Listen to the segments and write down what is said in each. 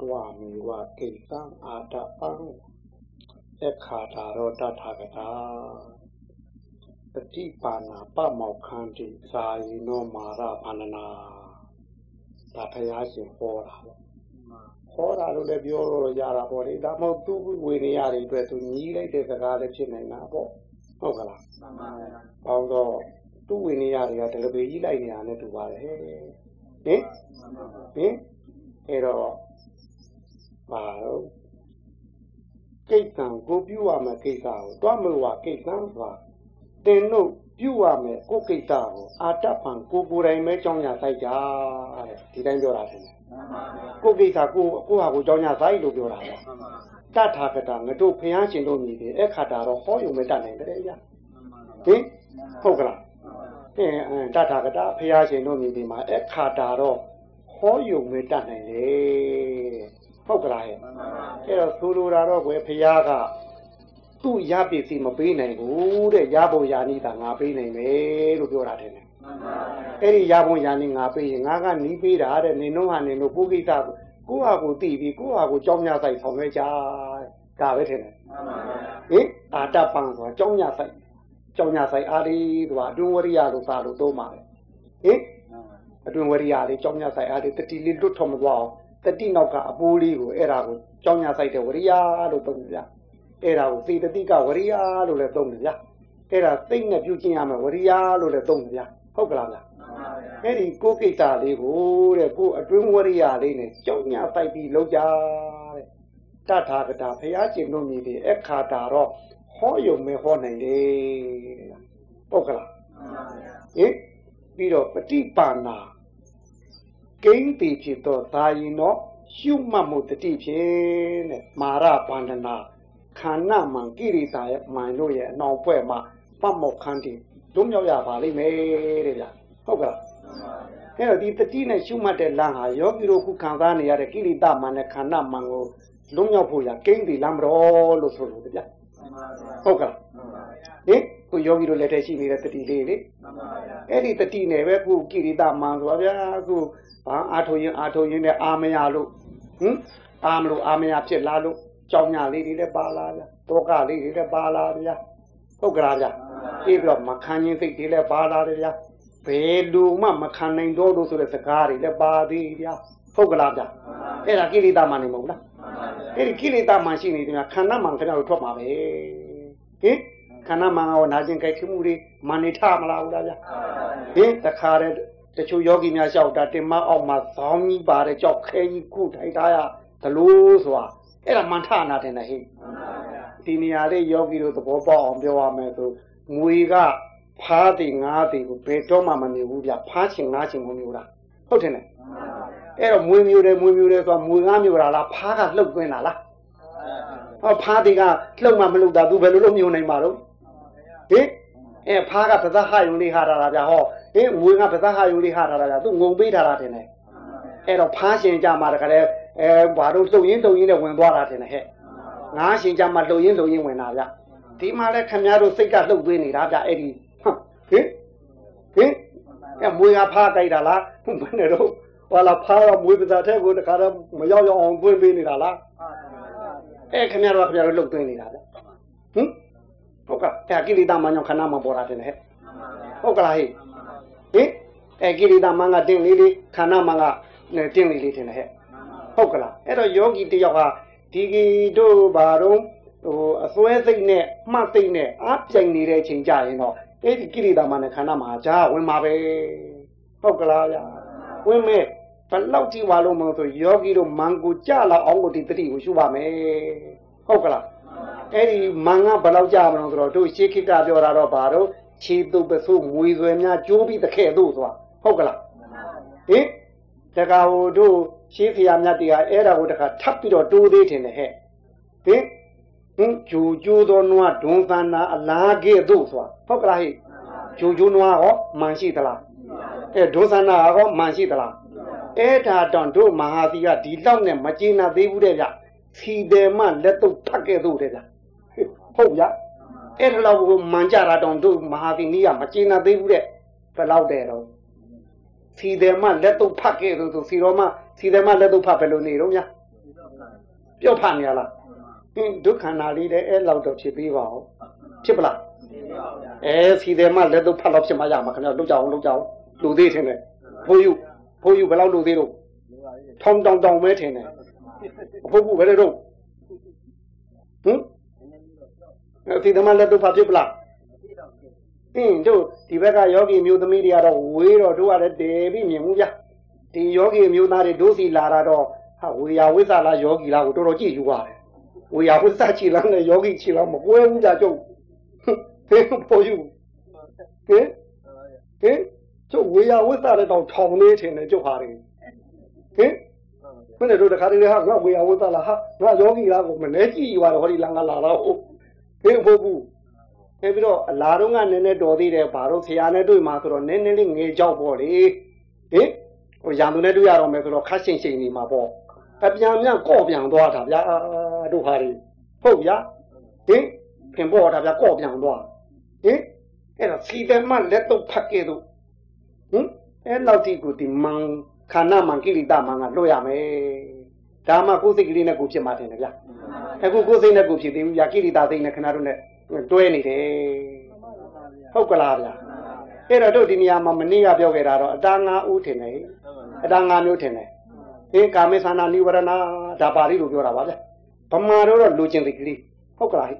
တွာမီဝကိတံအာတပံအခါတာရောတထာဂတာပฏิပါဏာပမောခန္တိဇာယိနောမာရဘာနနာဒါဖရာရှင်ဟောတာပေါ့ဟောတာလို့လည်းပြောလို့ရတာပေါ့လေဒါမှမဟုတ်သူ့ဝေနေရတွေအတွက်သူညီးလိုက်တဲ့စကားလည်းဖြစ်နိုင်တာပေါ့ဟုတ်ကလားမှန်ပါဗျာ။ပေါင်းတော့သူ့ဝေနေရတွေကဒလပေကြီးလိုက်နေတာနဲ့တူပါတယ်ဟင်ဟင်အဲ့တော့ ပါတော့ကိစ္စံကိုပြုရမယ်ကိစ္စကိုတွားမလို့ကိစ္စံဆိုတာတင်တို့ပြုရမယ်ကိုကိစ္စကိုအာတဖန်ကိုကိုယ်တိုင်ပဲကြောင်းရဆိုင်ကြတဲ့ဒီတိုင်းပြောတာဆင်းကိုကိစ္စကိုကိုဟာကိုကြောင်းရဆိုင်လို့ပြောတာပေါ့တထာကတာငါတို့ဖျားရှင်တို့မြည်တယ်အခါတာတော့ဟောယုံမတတ်နိုင်တယ်ဗျာဟင်ဟုတ်ကလားအင်းတထာကတာဖျားရှင်တို့မြည်ဒီမှာအခါတာတော့ဟောယုံမတတ်နိုင်လေ ဟုတ်ကလားဟဲ့အဲ့တော့ဆိုလိုတာတော့ကွယ်ဖျားကသူ့ရပစ္စည်းမပေးနိုင်ဘူးတဲ့ရဖို့ရနည်းသာငါပေးနိုင်မယ်လို့ပြောတာတယ်အဲ့ဒီရဖို့ရနည်းငါပေးရင်ငါကနီးပေးတာတဲ့နင်တို့ဟာနင်တို့ကိုကိစ္စကိုဟာကိုသိပြီးကိုဟာကိုကြောင်းညဆိုင်ဆောင်ရွက်ကြဒါပဲထင်တယ်ဟင်အာတပန်ဆိုတာကြောင်းညဆိုင်ကြောင်းညဆိုင်အားလေးဆိုတာအတွင်းဝရိယလို့စာလို့သုံးပါတယ်ဟင်အတွင်းဝရိယလေးကြောင်းညဆိုင်အားလေးတတိလေးလွတ်ထော်မသွားအောင် တတိနောက်ကအပိုးလေးကိုအဲ့ဒါကိုကြောင်းညဆိုင်တဲ့ဝရိယလို့သုံးကြအဲ့ဒါကိုသေတတိကဝရိယလို့လည်းသုံးတယ်ဗျာအဲ့ဒါသိနဲ့ပြုကျင့်ရမယ်ဝရိယလို့လည်းသုံးတယ်ဗျာဟုတ်ကလားဗျာအဲ့ဒီကိုကိစ္စလေးကိုတဲ့ကိုအတွင်းဝရိယလေးနဲ့ကြောင်းညတိုက်ပြီးလောက်ကြတဲ့တထာကတာဖရာကျင်တို့မြည်တယ်အခါတာတော့ဟောယုံမဲဟောနိုင်တယ်တဲ့ဟုတ်ကလားဟင်ပြီးတော့ပฏิပါဏာ ကိန်းတိဖြစ်တော့သာရင်တော့ရှုမှတ်မှုတတိဖြင့်တဲ့မာရဗန္ဒနာခန္ဓာမှန်ကိရိတာရဲ့မှန်လို့ရဲ့အနောင်ပွဲမှာပတ်မောက်ခန်းတည်လွတ်မြောက်ရပါလိမ့်မယ်တဲ့ဗျာဟုတ်ကလားအဲ့တော့ဒီတတိနဲ့ရှုမှတ်တဲ့လမ်းဟာယောဂီတို့ခုခံစားနေရတဲ့ကိရိတာမှန်နဲ့ခန္ဓာမှန်ကိုလွတ်မြောက်ဖို့ရကိန်းတည်လမ်းမတော်လို့ဆိုလို့ဗျာဟုတ်ကလားဟင် ခုယောဂီတို့လက်ထက်ရှိနေတဲ့တတိလေးလေအဲ့ဒီတတိနဲ့ပဲခုကိရိတာမှန်ဆိုပါဗျာခုဘာအာထုံရင်အာထုံရင်နဲ့အာမရလို့ဟင်အာမလို့အာမရဖြစ်လာလို့ကြောင်ညာလေးတွေလည်းပါလာဗျာတောကလေးတွေလည်းပါလာဗျာဟုတ်ကလားဗျာပြီးပြီးတော့မခံရင်စိတ်တွေလည်းပါလာတယ်ဗျာဘယ်လူမှမခံနိုင်တော့လို့ဆိုတဲ့စကားတွေလည်းပါသေးဗျာဟုတ်ကလားဗျာအဲ့ဒါကိလေသာမှနေမဟုတ်လားအဲ့ဒီကိလေသာမှရှိနေတယ်ခန္ဓာမှခင်ဗျားတို့ထွက်မှာပဲဟင် ခန္ဓာမှရောနာကျင်ကြိုက်ခမှုတွေမနေထမလားဘူးလားဗျာဟင်တခါတည်းတချို့ယောဂီများလျှောက်တာတင်မအောက်မှာဇောင်းကြီးပါတဲ့ကြောက်ခဲကြီးကုထိုင်ထားရသလိုဆိုတာအဲ့ဒါမန်ထနာတယ်နဲ့ဟိဒီနေရာလေးယောဂီတို့သဘောပေါက်အောင်ပြောရမယ်ဆိုငွေကဖားတယ်ငားတယ်ကိုဘယ်တော့မှမနေဘူးဗျဖားချင်ငားချင်မမျိုးလားဟုတ်တယ်နဲ့အဲ့တော့မွေမျိုးတယ်မွေမျိုးတယ်ဆိုတာမွေငားမျိုးလားလားဖားကလှုပ်သွင်းတာလားဟောဖားတယ်ကလှုပ်မှမလှုပ်တာသူဘယ်လိုလုပ်မျိုးနိုင်မှာတော့ ဟင်အဲဖားကပဇဟယုံလေးဟာတာဗျာဟောဟင်ငွေကပဇဟယုံလေးဟာတာဗျာသူငုံပေးထားတာတင်တယ်အဲ့တော့ဖားရှင်ကြမှာတခါလဲအဲဘာလို့လှုပ်ရင်းလှုပ်ရင်းနဲ့ဝင်သွားတာတင်တယ်ဟဲ့ငါးရှင်ကြမှာလှုပ်ရင်းလှုပ်ရင်းဝင်တာဗျဒီမှာလဲခင်ဗျားတို့စိတ်ကလှုပ်သွင်းနေတာဗျအဲ့ဒီဟင်ဟင်အဲမွေကဖားကြိုက်တာလားဘယ်နဲ့တော့ဟာလာဖားကမွေပဇာထဲကိုတခါတော့မရောက်ရောက်အောင်သွင်းပေးနေတာလားအဲခင်ဗျားတို့ခင်ဗျားတို့လှုပ်သွင်းနေတာဗျဟင် ဟုတ်ကဲ့အဲကိလေသာမညောင်ခဏမှပေါ်တာတင်ဟဲ့ဟုတ်ကလားဟဲ့ဟင်အဲကိလေသာမန်ကတင်းလေးလေးခန္ဓာမန်ကတင်းလေးလေးတင်ဟဲ့ဟုတ်ကလားအဲ့တော့ယောဂီတယောက်ဟာဒီကီတို့ဘာတော့ဟိုအစွဲစိတ်နဲ့မှတ်စိတ်နဲ့အားပြိုင်နေတဲ့အချိန်ကြရင်တော့အဲ့ဒီကိလေသာမနဲ့ခန္ဓာမှာဂျာဝင်မှာပဲဟုတ်ကလားဗျာဝင်မဲ့ဘလောက်ကြည့်ပါလို့မလို့ဆိုယောဂီတို့မန်ကိုကြလောက်အောင်ကိုဒီတတိကိုရှုပါမယ်ဟုတ်ကလား အဲ့ဒီမန်ကဘလောက်ကြမလို့ဆိုတော့တို့ရှေးခိကပြောတာတော့ဘာတော့ခြေတုပ်ပစိုးမွေဆွဲများကျိုးပြီးတခဲ့တို့ဆိုတာဟုတ်ကလားဟင်တကာဟိုတို့ရှေးဖရာမြတ်တွေကအဲ့ဒါကိုတခါထပ်ပြီးတော့တိုးသေးတယ်ဟဲ့ဟင်ဟင်ဂျူဂျူသောနွားဒွန်သန္နာအလားကဲ့သို့ဆိုတာဟုတ်ကလားဟိဂျူဂျူနွားဟောမှန်ရှိသလားအဲဒွန်သန္နာဟောမှန်ရှိသလားအဲ့ဒါတောင်တို့မဟာသီကဒီလောက်နဲ့မကျေနပ်သေးဘူးတဲ့ဗျဖီတယ်မလက်တော့ထက်ကဲ့သို့တဲ့ဗျ ဟုတ်ဗျအဲ့ဒါလောက်ကိုမှန်ကြတာတောင်တို့မဟာသီနီးကမကျေနပ်သေးဘူးတဲ့ဘယ်လောက်တဲ့တော့ဖီတယ်မလက်တော့ဖတ်ခဲ့သို့ဆိုစီတော်မစီတယ်မလက်တော့ဖတ်ဘယ်လိုနေတော့ညာဟပြော့ဖတ်နေရလားဟင်းဒုက္ခနာလေးတဲ့အဲ့လောက်တော့ဖြစ်ပြီးပါဦးဖြစ်ပလားအဲစီတယ်မလက်တော့ဖတ်တော့ဖြစ်မှရမှာခင်ဗျာလုတ်ကြအောင်လုတ်ကြအောင်လူသေးထင်တယ်ဖိုးယူဖိုးယူဘယ်လောက်လူသေးတော့ထောင်းတောင်တောင်ပဲထင်တယ်အဖို့ဘူးဘယ်လိုတော့ဟင် စီတယ်မလက်တော့ဖတ်ဖြစ်ပလားအင်းတို့ဒီဘက်ကယောဂီမျိုးသမီးတွေကတော့ဝေးတော့တို့ကလည်းတည်ပြီးမြင်မှုဗျာဒီယောဂီမျိုးသားတွေတို့စီလာတာတော့ဟာဝေယဝိသလားယောဂီလားကိုတော်တော်ကြည့်ယူပါတယ်ဝေယဝိသချီလားနဲ့ယောဂီချီလားမကွဲဘူးကြကျုပ်ဟင်ပေါ်ယူဟင်ဟင်ကျုပ်ဝေယဝိသလည်းတော့ထောင်နေထင်တယ်ကျုပ်ဟာတွေဟင်မင်းတို့တခါတည်းဟာငါဝေယဝိသလားဟာငါယောဂီလားကိုမနေကြည့်ယူရတယ်ဟောဒီလာငါလာတော့ ဟင်ဖို့ဘူးအဲပြီးတော့အလားတော့ကနည်းနည်းတော်သေးတယ်ဘာလို့ဆရာနဲ့တွေ့မှာဆိုတော့နည်းနည်းလေးငေကြောက်ပေါ့လေဟင်ဟိုရန်သူနဲ့တွေ့ရတော့မယ်ဆိုတော့ခတ်ရှင်ရှင်နေမှာပေါ့အပြန်ပြန်ကော့ပြန်သွားတာဗျာတို့ဟာတွေဟုတ်ဗျာဟင်ခင်ပေါ်တာဗျာကော့ပြန်သွားဟင်အဲ့တော့စီတယ်မလက်တော့ဖတ်ခဲ့တော့ဟင်အဲ့လောက်ဒီကိုဒီမန်ခန္ဓာမန်ကိလေသာမန်ကလွှတ်ရမယ် ဒါမှကိုယ်စိတ်ကလေးနဲ့ကိုဖြစ်မှာတယ်ဗျာအခုကိုယ်စိတ်နဲ့ကိုဖြစ်သေးဘူးဗျာကိလေသာစိတ်နဲ့ခဏတို့နဲ့တွဲနေတယ်ဟုတ်ကလားဗျာအဲ့တော့တို့ဒီနေရာမှာမနေ့ကပြောခဲ့တာတော့အတား၅ဦးထင်တယ်အတား၅မျိုးထင်တယ်ဟင်ကာမေသနာနိဝရဏဒါပါဠိလိုပြောတာပါဗျဗမာတို့တော့လူကျင်စိတ်ကလေးဟုတ်ကလား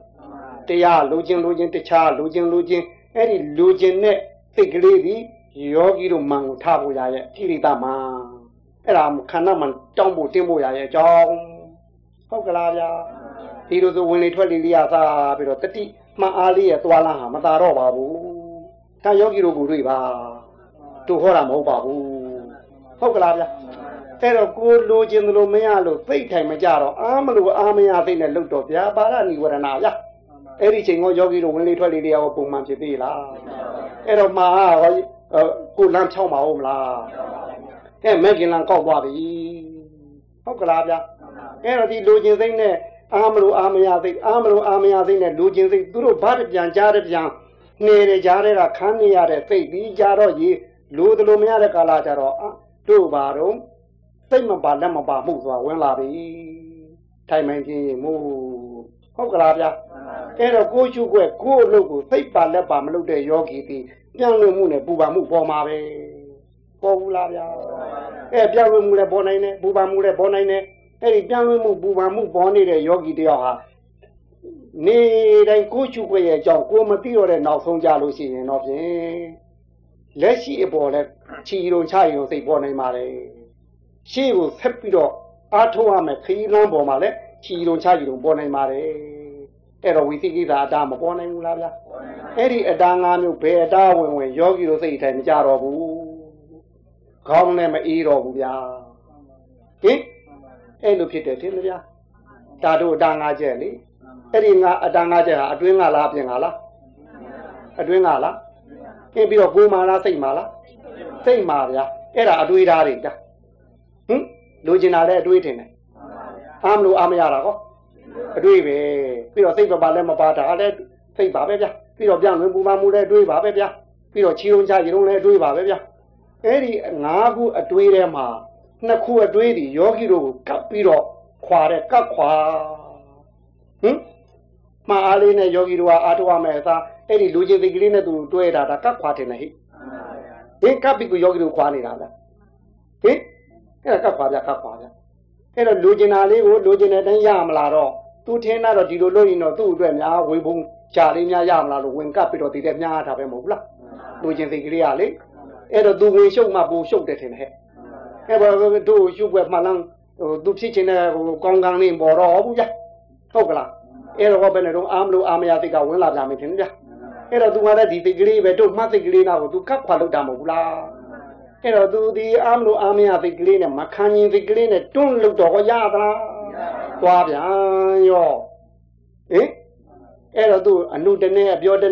တရားလူကျင်လူကျင်တခြားလူကျင်လူကျင်အဲ့ဒီလူကျင်တဲ့စိတ်ကလေးဒီယောဂီတို့မန်ကိုထားဖို့ရရဲ့ကိရိတာမန် အဲ့ဒါခန္ဓာမန်တောင်းဖို့တင်းဖို့ရရဲ့အကြောင်းဟုတ်ကလားဗျာဒီလိုဆိုဝင်လေထွက်လေလေးရစားပြီးတော့တတိမှန်အားလေးရဲ့သွာလာဟာမသာတော့ပါဘူးဒါယောဂီတို့ကိုတွေ့ပါတို့ဟောတာမဟုတ်ပါဘူးဟုတ်ကလားဗျာအဲ့တော့ကိုလိုချင်သလိုမရလို့သိထိုင်မကြတော့အာမလို့အာမရသိနဲ့လုတ်တော့ဗျာပါရဏိဝရဏဗျာအဲ့ဒီချိန်ကယောဂီတို့ဝင်လေထွက်လေတရားကိုပုံမှန်ဖြစ်သေးလားအဲ့တော့မှာဟောကိုလမ်းဖြောင်းပါဦးမလား အဲမဲ့ခင်လမ်းကောက်သွားပြီဟုတ်ကလားဗျာအဲ့တော့ဒီလိုချင်စိတ်နဲ့အာမလို့အာမရသိအာမလို့အာမရသိနဲ့လိုချင်စိတ်သူတို့ဘာတပြန်ကြားတဲ့ပြန်နေရကြားတဲ့ကခမ်းနေရတဲ့စိတ်ပြီးကြတော့ရေလိုသလိုမရတဲ့ကာလကြတော့တို့ပါတော့စိတ်မပါလက်မပါမှုဆိုတာဝင်လာပြီထိုင်မှန်ခြင်းမို့ဟုတ်ကလားဗျာအဲ့တော့ကိုရှုွက်ကိုအလုပ်ကိုစိတ်ပါလက်ပါမလုပ်တဲ့ယောဂီဒီပြန်လို့မှုနဲ့ပူပါမှုပေါ်မှာပဲ ပေါ်ဘူးလားဗျာအဲပြန်လို့မှုလည်းပေါ်နိုင်တယ်ပူပါမှုလည်းပေါ်နိုင်တယ်အဲ့ဒီပြန်လို့မှုပူပါမှုပေါ်နေတဲ့ယောဂီတယောက်ဟာနေတိုင်းကိုရှုွက်ရဲ့အကြောင်းကိုမသိတော့တဲ့နောက်ဆုံးကြလို့ရှိရင်တော့ဖြင့်လက်ရှိအပေါ်လဲချီရုံချရုံစိတ်ပေါ်နိုင်ပါလေရှေ့ကိုဆက်ပြီးတော့အားထုတ်ရမယ်ခရီးလမ်းပေါ်မှာလည်းချီရုံချရုံပေါ်နိုင်ပါတယ်အဲ့တော့ဝိသိကိသာအတားမပေါ်နိုင်ဘူးလားဗျာအဲ့ဒီအတား၅မျိုးဘယ်အတားဝင်ဝင်ယောဂီတို့စိတ်ထိုင်မကြတော့ဘူး ခေါင်းနဲ့မအေးတော့ဘူးဗျာဟင်အဲ့လိုဖြစ်တယ်ထင်မဗျာဒါတို့အတား၅ချက်လေအဲ့ဒီငါအတား၅ချက်ဟာအတွင်းကလားအပြင်ကလားအတွင်းကလားဟင်ပြီးတော့ကိုယ်မာလားစိတ်မာလားစိတ်မာဗျာအဲ့ဒါအတွေးဓာတ်တွေဗျာဟင်လိုချင်တာလည်းအတွေးထင်တယ်အာမလို့အာမရတာကောအတွေးပဲပြီးတော့စိတ်ပပါလည်းမပါတာလည်းစိတ်ပါပဲဗျာပြီးတော့ပြန်ဝင်ပူပါမှုလည်းအတွေးပါပဲဗျာပြီးတော့ချီုံချရီုံလည်းအတွေးပါပဲဗျာ အဲ့ဒီ၅ခုအတွေးထဲမှာနှစ်ခုအတွေးဒီယောဂီတို့ကိုကပ်ပြီးတော့ခွာတဲ့ကပ်ခွာဟင်မအားလေးနဲ့ယောဂီတို့ကအားထုတ်ရမယ်အစားအဲ့ဒီလူချင်းစိတ်ကလေးနဲ့သူတွဲတာဒါကပ်ခွာတယ်နဲ့ဟိဟင်ကပ်ပြီးကိုယောဂီတို့ခွာနေတာလားဟင်အဲ့ဒါကပ်ခွာပြကပ်ခွာပြအဲ့တော့လူကျင်တာလေးကိုလူကျင်တဲ့အတိုင်းရမလားတော့သူထင်းတော့ဒီလိုလုပ်ရင်တော့သူ့အတွက်များဝေဘုံရှားလေးများရမလားလို့ဝင်ကပ်ပြီးတော့ဒီတဲ့များတာပဲမဟုတ်ဘူးလားလူကျင်စိတ်ကလေးကလေ အဲ့တော့သူဝင်ရှုပ်မှပိုရှုပ်တယ်ထင်တယ်ဟဲ့အဲ့ဘာတို့ရှုပ်ွယ်မှလန်းဟိုသူဖြစ်ချင်တဲ့ဟိုကောင်းကောင်းလေးပေါ်တော့ဘူးဗျဟုတ်ကလားအဲ့တော့ဘယ်နဲ့တော့အာမလို့အာမရစိတ်ကဝင်လာကြမယ်ထင်ဗျအဲ့တော့သူကလည်းဒီစိတ်ကလေးပဲတို့မှတ်စိတ်ကလေးနာကိုသူကပ်ခွာလို့တာမဟုတ်ဘူးလားအဲ့တော့သူဒီအာမလို့အာမရစိတ်ကလေးနဲ့မခံရင်စိတ်ကလေးနဲ့တွန်းလို့တော့ရသလားသွားပြန်ရောဟင်အဲ့တော့သူအနုတနေအပြောတ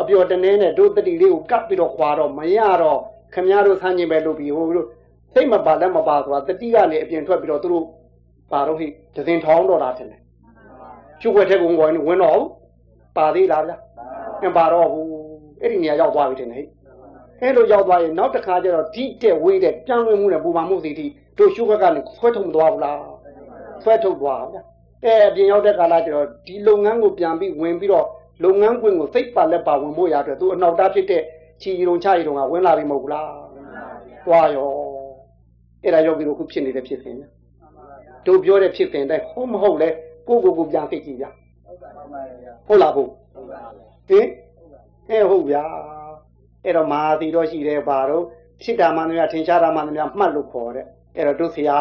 အပြောတနေနဲ့တို့တတိလေးကိုကပ်ပြီးတော့ခွာတော့မရတော့ ခမည်းတော်ဆန်းကျင်ပဲလုပ်ပြီးဟိုလိုစိတ်မပါလက်မပါဆိုတာတတိကနေအပြင်ထွက်ပြီးတော့သူတို့ပါတော့ဟိဒဇင်ထောင်းတော့တာထင်တယ်ကျုပ်ွက်တဲ့ကုန်းဝင်ဝင်တော့ပါသေးလားဗျာမပါတော့ဘူးအဲ့ဒီနေရာရောက်သွားပြီထင်တယ်ဟိအဲ့လိုရောက်သွားရင်နောက်တစ်ခါကျတော့ဒီတဲ့ဝေးတဲ့ပြန်လွင်မှုနဲ့ပူပါမှုစီတီတို့ရှုဘက်ကနေခွဲထုတ်မသွားဘူးလားဆွဲထုတ်သွားဗျာအဲအပြင်ရောက်တဲ့ကာလကျတော့ဒီလုပ်ငန်းကိုပြန်ပြီးဝင်ပြီးတော့လုပ်ငန်းခွင်ကိုစိတ်ပါလက်ပါဝင်ဖို့ရအတွက်သူအနောက်တားဖြစ်တဲ့ ချီရုံချရီတုံကဝင်လာပြီမဟုတ်ဘူးလားသွားရောအဲ့ဒါယောဂီတို့ခုဖြစ်နေတဲ့ဖြစ်စဉ်တို့ပြောတဲ့ဖြစ်စဉ်တိုင်းဟုတ်မဟုတ်လဲကိုကိုကိုပြန်သိကြည့်ဗျာဟုတ်လားဟုတ်ဟင်အဲဟုတ်ဗျာအဲ့တော့မာသီတော့ရှိတယ်ဘာတော့ဖြစ်တာမှန်များထင်ရှားတာမှန်များမှတ်လို့ခေါ်တဲ့အဲ့တော့တို့ဆရာ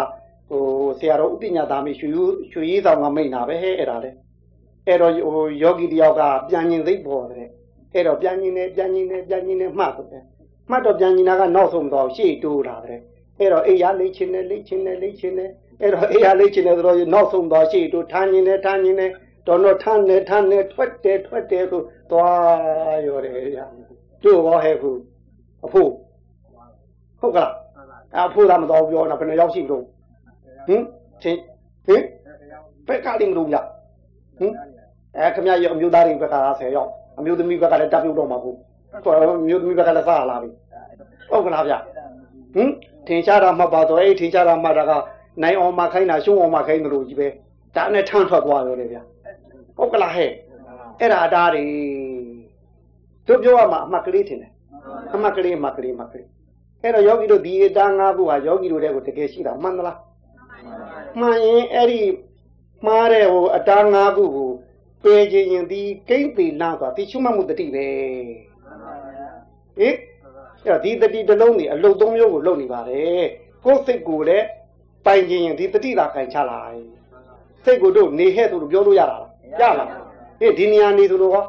ဟိုဆရာတော်ဥပညာသားမေရွှေရွှေရေးဆောင်ကမိတ်နာပဲဟဲ့အဲ့ဒါလေအဲ့တော့ဟိုယောဂီတယောက်ကပြန်ញင်သိပေါ်တယ် အဲ့တော့ပြန်ညင်းနေပြန်ညင်းနေပြန်ညင်းနေမှတ်တယ်မှတ်တော့ပြန်ညင်းတာကနောက်ဆုံးတော့ရှေ့တိုးတာပဲအဲ့တော့အေးရလိတ်ချင်းနဲ့လိတ်ချင်းနဲ့လိတ်ချင်းနဲ့အဲ့တော့အေးရလိတ်ချင်းနဲ့ဆိုတော့နောက်ဆုံးတော့ရှေ့တိုးထန်းညင်းနေထန်းညင်းနေတော်တော်ထန်းနေထန်းနေထွက်တယ်ထွက်တယ်ဆိုသွားရော်တယ်ရတို့ဘောဟဲ့ခုအဖို့ဟုတ်ကလားအဖို့သာမတော်ပြောတာဘယ်နှရောက်ရှိလို့ဟင်ချင်းဟင်ဘက်ကလိမ့်မလို့ညဟင်အဲခမရရဲ့အမျိုးသားတွေဘက်က10ရောက် အမျိုးသမီးဘက်ကလည်းတပ်ပြုတ်တော့မှာဟုတ်ဆိုတော့အမျိုးသမီးဘက်ကလည်းစားလာပြီဟုတ်ကလားဗျဟင်ထင်ရှားတာမှတ်ပါတော့အဲ့ထင်ရှားတာမှတ်တာကနိုင်အောင်မခိုင်းတာရှုံးအောင်မခိုင်းတယ်လို့ကြီးပဲဒါနဲ့ထမ်းထွက်သွားရောလေဗျဟုတ်ကလားဟဲ့အဲ့ဒါဒါတွေသူပြောရမှာအမှတ်ကလေးထင်တယ်အမှတ်ကလေးအမှတ်ကလေးအမှတ်ကလေးအဲ့တော့ယောဂီတို့ဒီအတား၅ခုဟာယောဂီတို့တဲ့ကိုတကယ်ရှိတာမှန်သလားမှန်ရင်အဲ့ဒီမှားတဲ့ဟိုအတား၅ခုကို ပေခြင်းရင်ဒီကိမ့်ပေလန့်ဆိုတာဒီချုံမှမှုတတိပဲဟင်အဲ့ဒီတတိတစ်လုံးနေအလုတ်သုံးမျိုးကိုလုပ်နေပါတယ်ကိုယ်စိတ်ကိုလည်းပိုင်ခြင်းရင်ဒီတတိသာခံချလိုက်စိတ်ကိုတို့နေဟဲ့ဆိုလို့ပြောလို့ရတာလားရလားအေးဒီနေရာနေဆိုလို့ဟော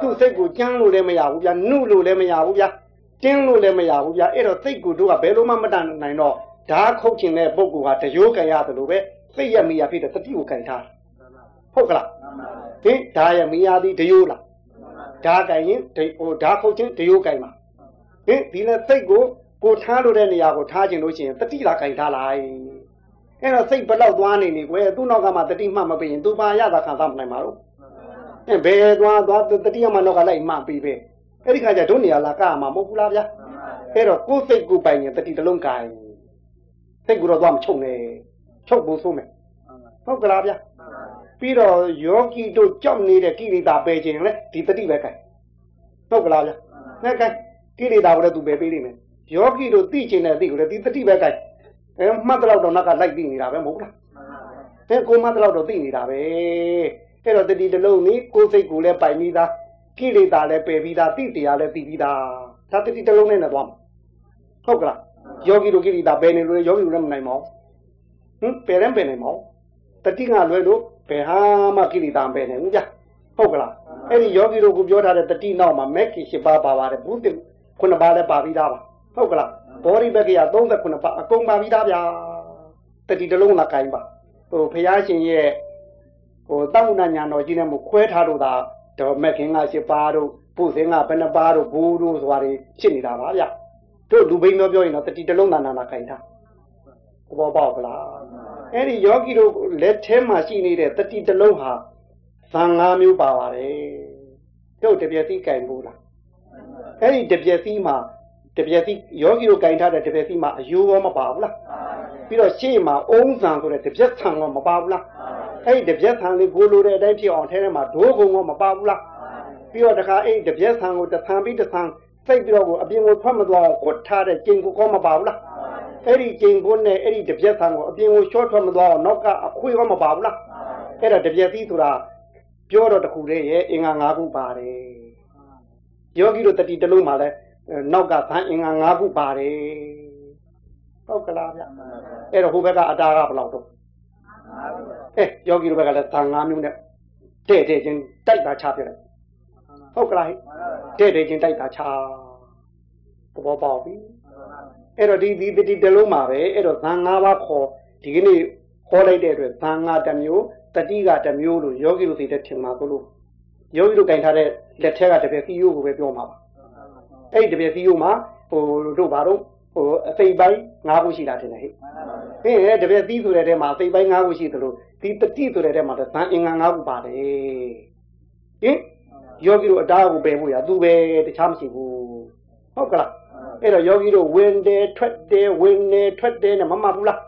သူ့စိတ်ကိုကြမ်းလို့လည်းမရဘူးဗျာနှုလို့လည်းမရဘူးဗျာတင်းလို့လည်းမရဘူးဗျာအဲ့တော့စိတ်ကိုတို့ကဘယ်လိုမှမတန်နိုင်တော့ဓာခုတ်ခြင်းတဲ့ပုဂ္ဂိုလ်ဟာတရိုးကြရတယ်လို့ပဲစိတ်ရမိရဖြစ်တဲ့တတိကိုကြင်ထားဟုတ်ကလား ဟင်ဓာရမိရသည်တရိုးလားဓာကြင်ရင်ဟိုဓာခုတ်ခြင်းတရိုးကြင်ပါဟင်ဒီနဲ့စိတ်ကိုကိုထားလို့တဲ့နေရာကိုထားခြင်းလို့ရှိရင်တတိလာကြင်ထားလိုက်အဲ့တော့စိတ်ဘလောက်သွားနေနေကွယ်သူ့နောက်ကမှတတိမှမပေးရင်သူပါရတာခံစားမနိုင်ပါဘူးအဲဘယ်သွားသွားတတိယမနောက်ကလိုက်မှပြီးပဲအဲ့ဒီခါကျတို့နေရာလာကမှာမဟုတ်ဘူးလားဗျာအဲ့တော့ကိုယ်စိတ်ကိုပိုင်ရင်တတိတလုံးကိုင်စိတ်ကိုတော့သွားမချုပ်နဲ့ချုပ်ဖို့ဆိုးမယ်ဟုတ်ကလားဗျာ ပြီးတော့ယောဂီတို့ကြောက်နေတဲ့ကိလေသာပယ်ခြင်းလဲဒီတတိပဲကိုင်ဟုတ်ကလားဗျာနဲ့ကိုင်ကိလေသာကိုလည်းသူပယ်ပေးလိမ့်မယ်ယောဂီတို့သိခြင်းနဲ့သိကိုလည်းဒီတတိပဲကိုင်အဲမှတ်တော့တော့နောက်ကလိုက်သိနေတာပဲမဟုတ်လားအဲကိုမှတ်တော့တော့သိနေတာပဲအဲ့တော့တတိတလုံးนี่ကိုယ်စိတ်ကိုလည်းပိုင်ပြီးသားကိလေသာလည်းပယ်ပြီးသားတိတရားလည်းသိပြီးသားဒါတတိတလုံးနဲ့နဲ့သွားမှာဟုတ်ကလားယောဂီတို့ကိလေသာပယ်နေလို့ယောဂီတို့လည်းမနိုင်ပါဘူးဟင်ပယ်ရင်ပယ်နိုင်ပါဘူးတတိကလွယ်လို့ ဘယ်ဟာမှကိလေသာပယ်နေဘူးဗျဟုတ်ကလားအဲ့ဒီယောဂီတို့ကပြောထားတဲ့တတိနောက်မှာမက်ခင်၈ပါးပါပါတယ်ဘုသင်ခုနှစ်ပါးလည်းပါပြီးသားပါဟုတ်ကလားဘောရိဘက်ကရ39ပါးအကုန်ပါပြီးသားဗျာတတိတလုံးလာကိုင်းပါဟိုဖရာရှင်ရဲ့ဟိုတောက်နာညာတော်ကြီးနဲ့မခွဲထားလို့သာတော့မက်ခင်က၈ပါးတို့ပုစင်ကဘယ်နှပါးတို့ဘိုးတို့ဆိုတာတွေဖြစ်နေတာပါဗျတို့လူဘိန်းပြောပြောရင်တော့တတိတလုံးသာနာနာခိုင်းတာ ဘောပေါက်လားအဲ့ဒီယောဂီတို့လက်ထဲမှာရှိနေတဲ့တတိတလုံးဟာဇန်၅မျိုးပါပါတယ်တို့တပြည့်စီကင်ဘူးလားအဲ့ဒီတပြည့်စီမှာတပြည့်စီယောဂီတို့ကင်ထားတဲ့တပြည့်စီမှာအယိုးရောမပါဘူးလားပြီးတော့ရှေ့မှာအုံးဆံဆိုတဲ့တပြည့်ဆံရောမပါဘူးလားအဲ့ဒီတပြက်ဆံလေးကိုလိုတဲ့အတိုင်းဖြစ်အောင်ထဲထဲမှာဒိုးကုံကမပါဘူးလားပြီးတော့တခါအဲ့ဒီတပြက်ဆံကိုတဆံပြီးတဆံစိတ်ပြီးတော့ကိုအပြင်ကိုထွက်မသွားအောင်ကိုထားတဲ့ကျင်ကိုကောမပါဘူးလား အဲ့ဒီကျင်ကိုနဲ့အဲ့ဒီတပြက်ဆံကိုအပြင်ကိုရှော့ထွက်မသွားအောင်နောက်ကအခွေးကမပါဘူးလားအဲ့ဒါတပြက်သီးဆိုတာပြောတော့တခုလေးရဲ့အင်္ဂါ၅ခုပါတယ်ယောဂီတို့တတိတလုံးမှာလဲနောက်ကသံအင်္ဂါ၅ခုပါတယ်ဟုတ်ကလားဗျအဲ့တော့ဟိုဘက်ကအတားကဘယ်လောက်တော့အဲယောဂီတို့ဘက်ကလည်းသံ၅မျိုးနဲ့တဲ့တဲ့ချင်းတိုက်တာချပြလိုက်ဟုတ်ကလားတဲ့တဲ့ချင်းတိုက်တာချသဘောပေါက်ပြီ အဲ့တော့ဒီဒီတတိတလုံးမှာပဲအဲ့တော့သံ၅ပါးခေါ်ဒီကနေ့ခေါ်လိုက်တဲ့အတွက်သံဃာတစ်မျိုးတတိကတစ်မျိုးလို့ယောဂီတို့သိတဲ့ထင်မှာသိလို့ယောဂီတို့ကင်ထားတဲ့လက်ထက်ကတပည့်စီယိုကိုပဲပြောမှာပါအဲ့ဒီတပည့်စီယိုမှာဟိုတို့ဘာတော့ဟိုအသိပိုင်း၅ခုရှိတာတင်တယ်ဟဲ့ဟင်းရဲ့တပည့်သီးဆိုတဲ့ထဲမှာအသိပိုင်း၅ခုရှိသလိုဒီတတိဆိုတဲ့ထဲမှာသံအင်္ဂါ၅ခုပါတယ်ဟင်ယောဂီတို့အတားကိုပယ်ဖို့ရသူပဲတခြားမရှိဘူးဟုတ်ကလား အဲ့တော့ယောဂီတို့ဝင်တယ်ထွက်တယ်ဝင်တယ်ထွက်တယ်နဲ့မမှတ်ဘူးလား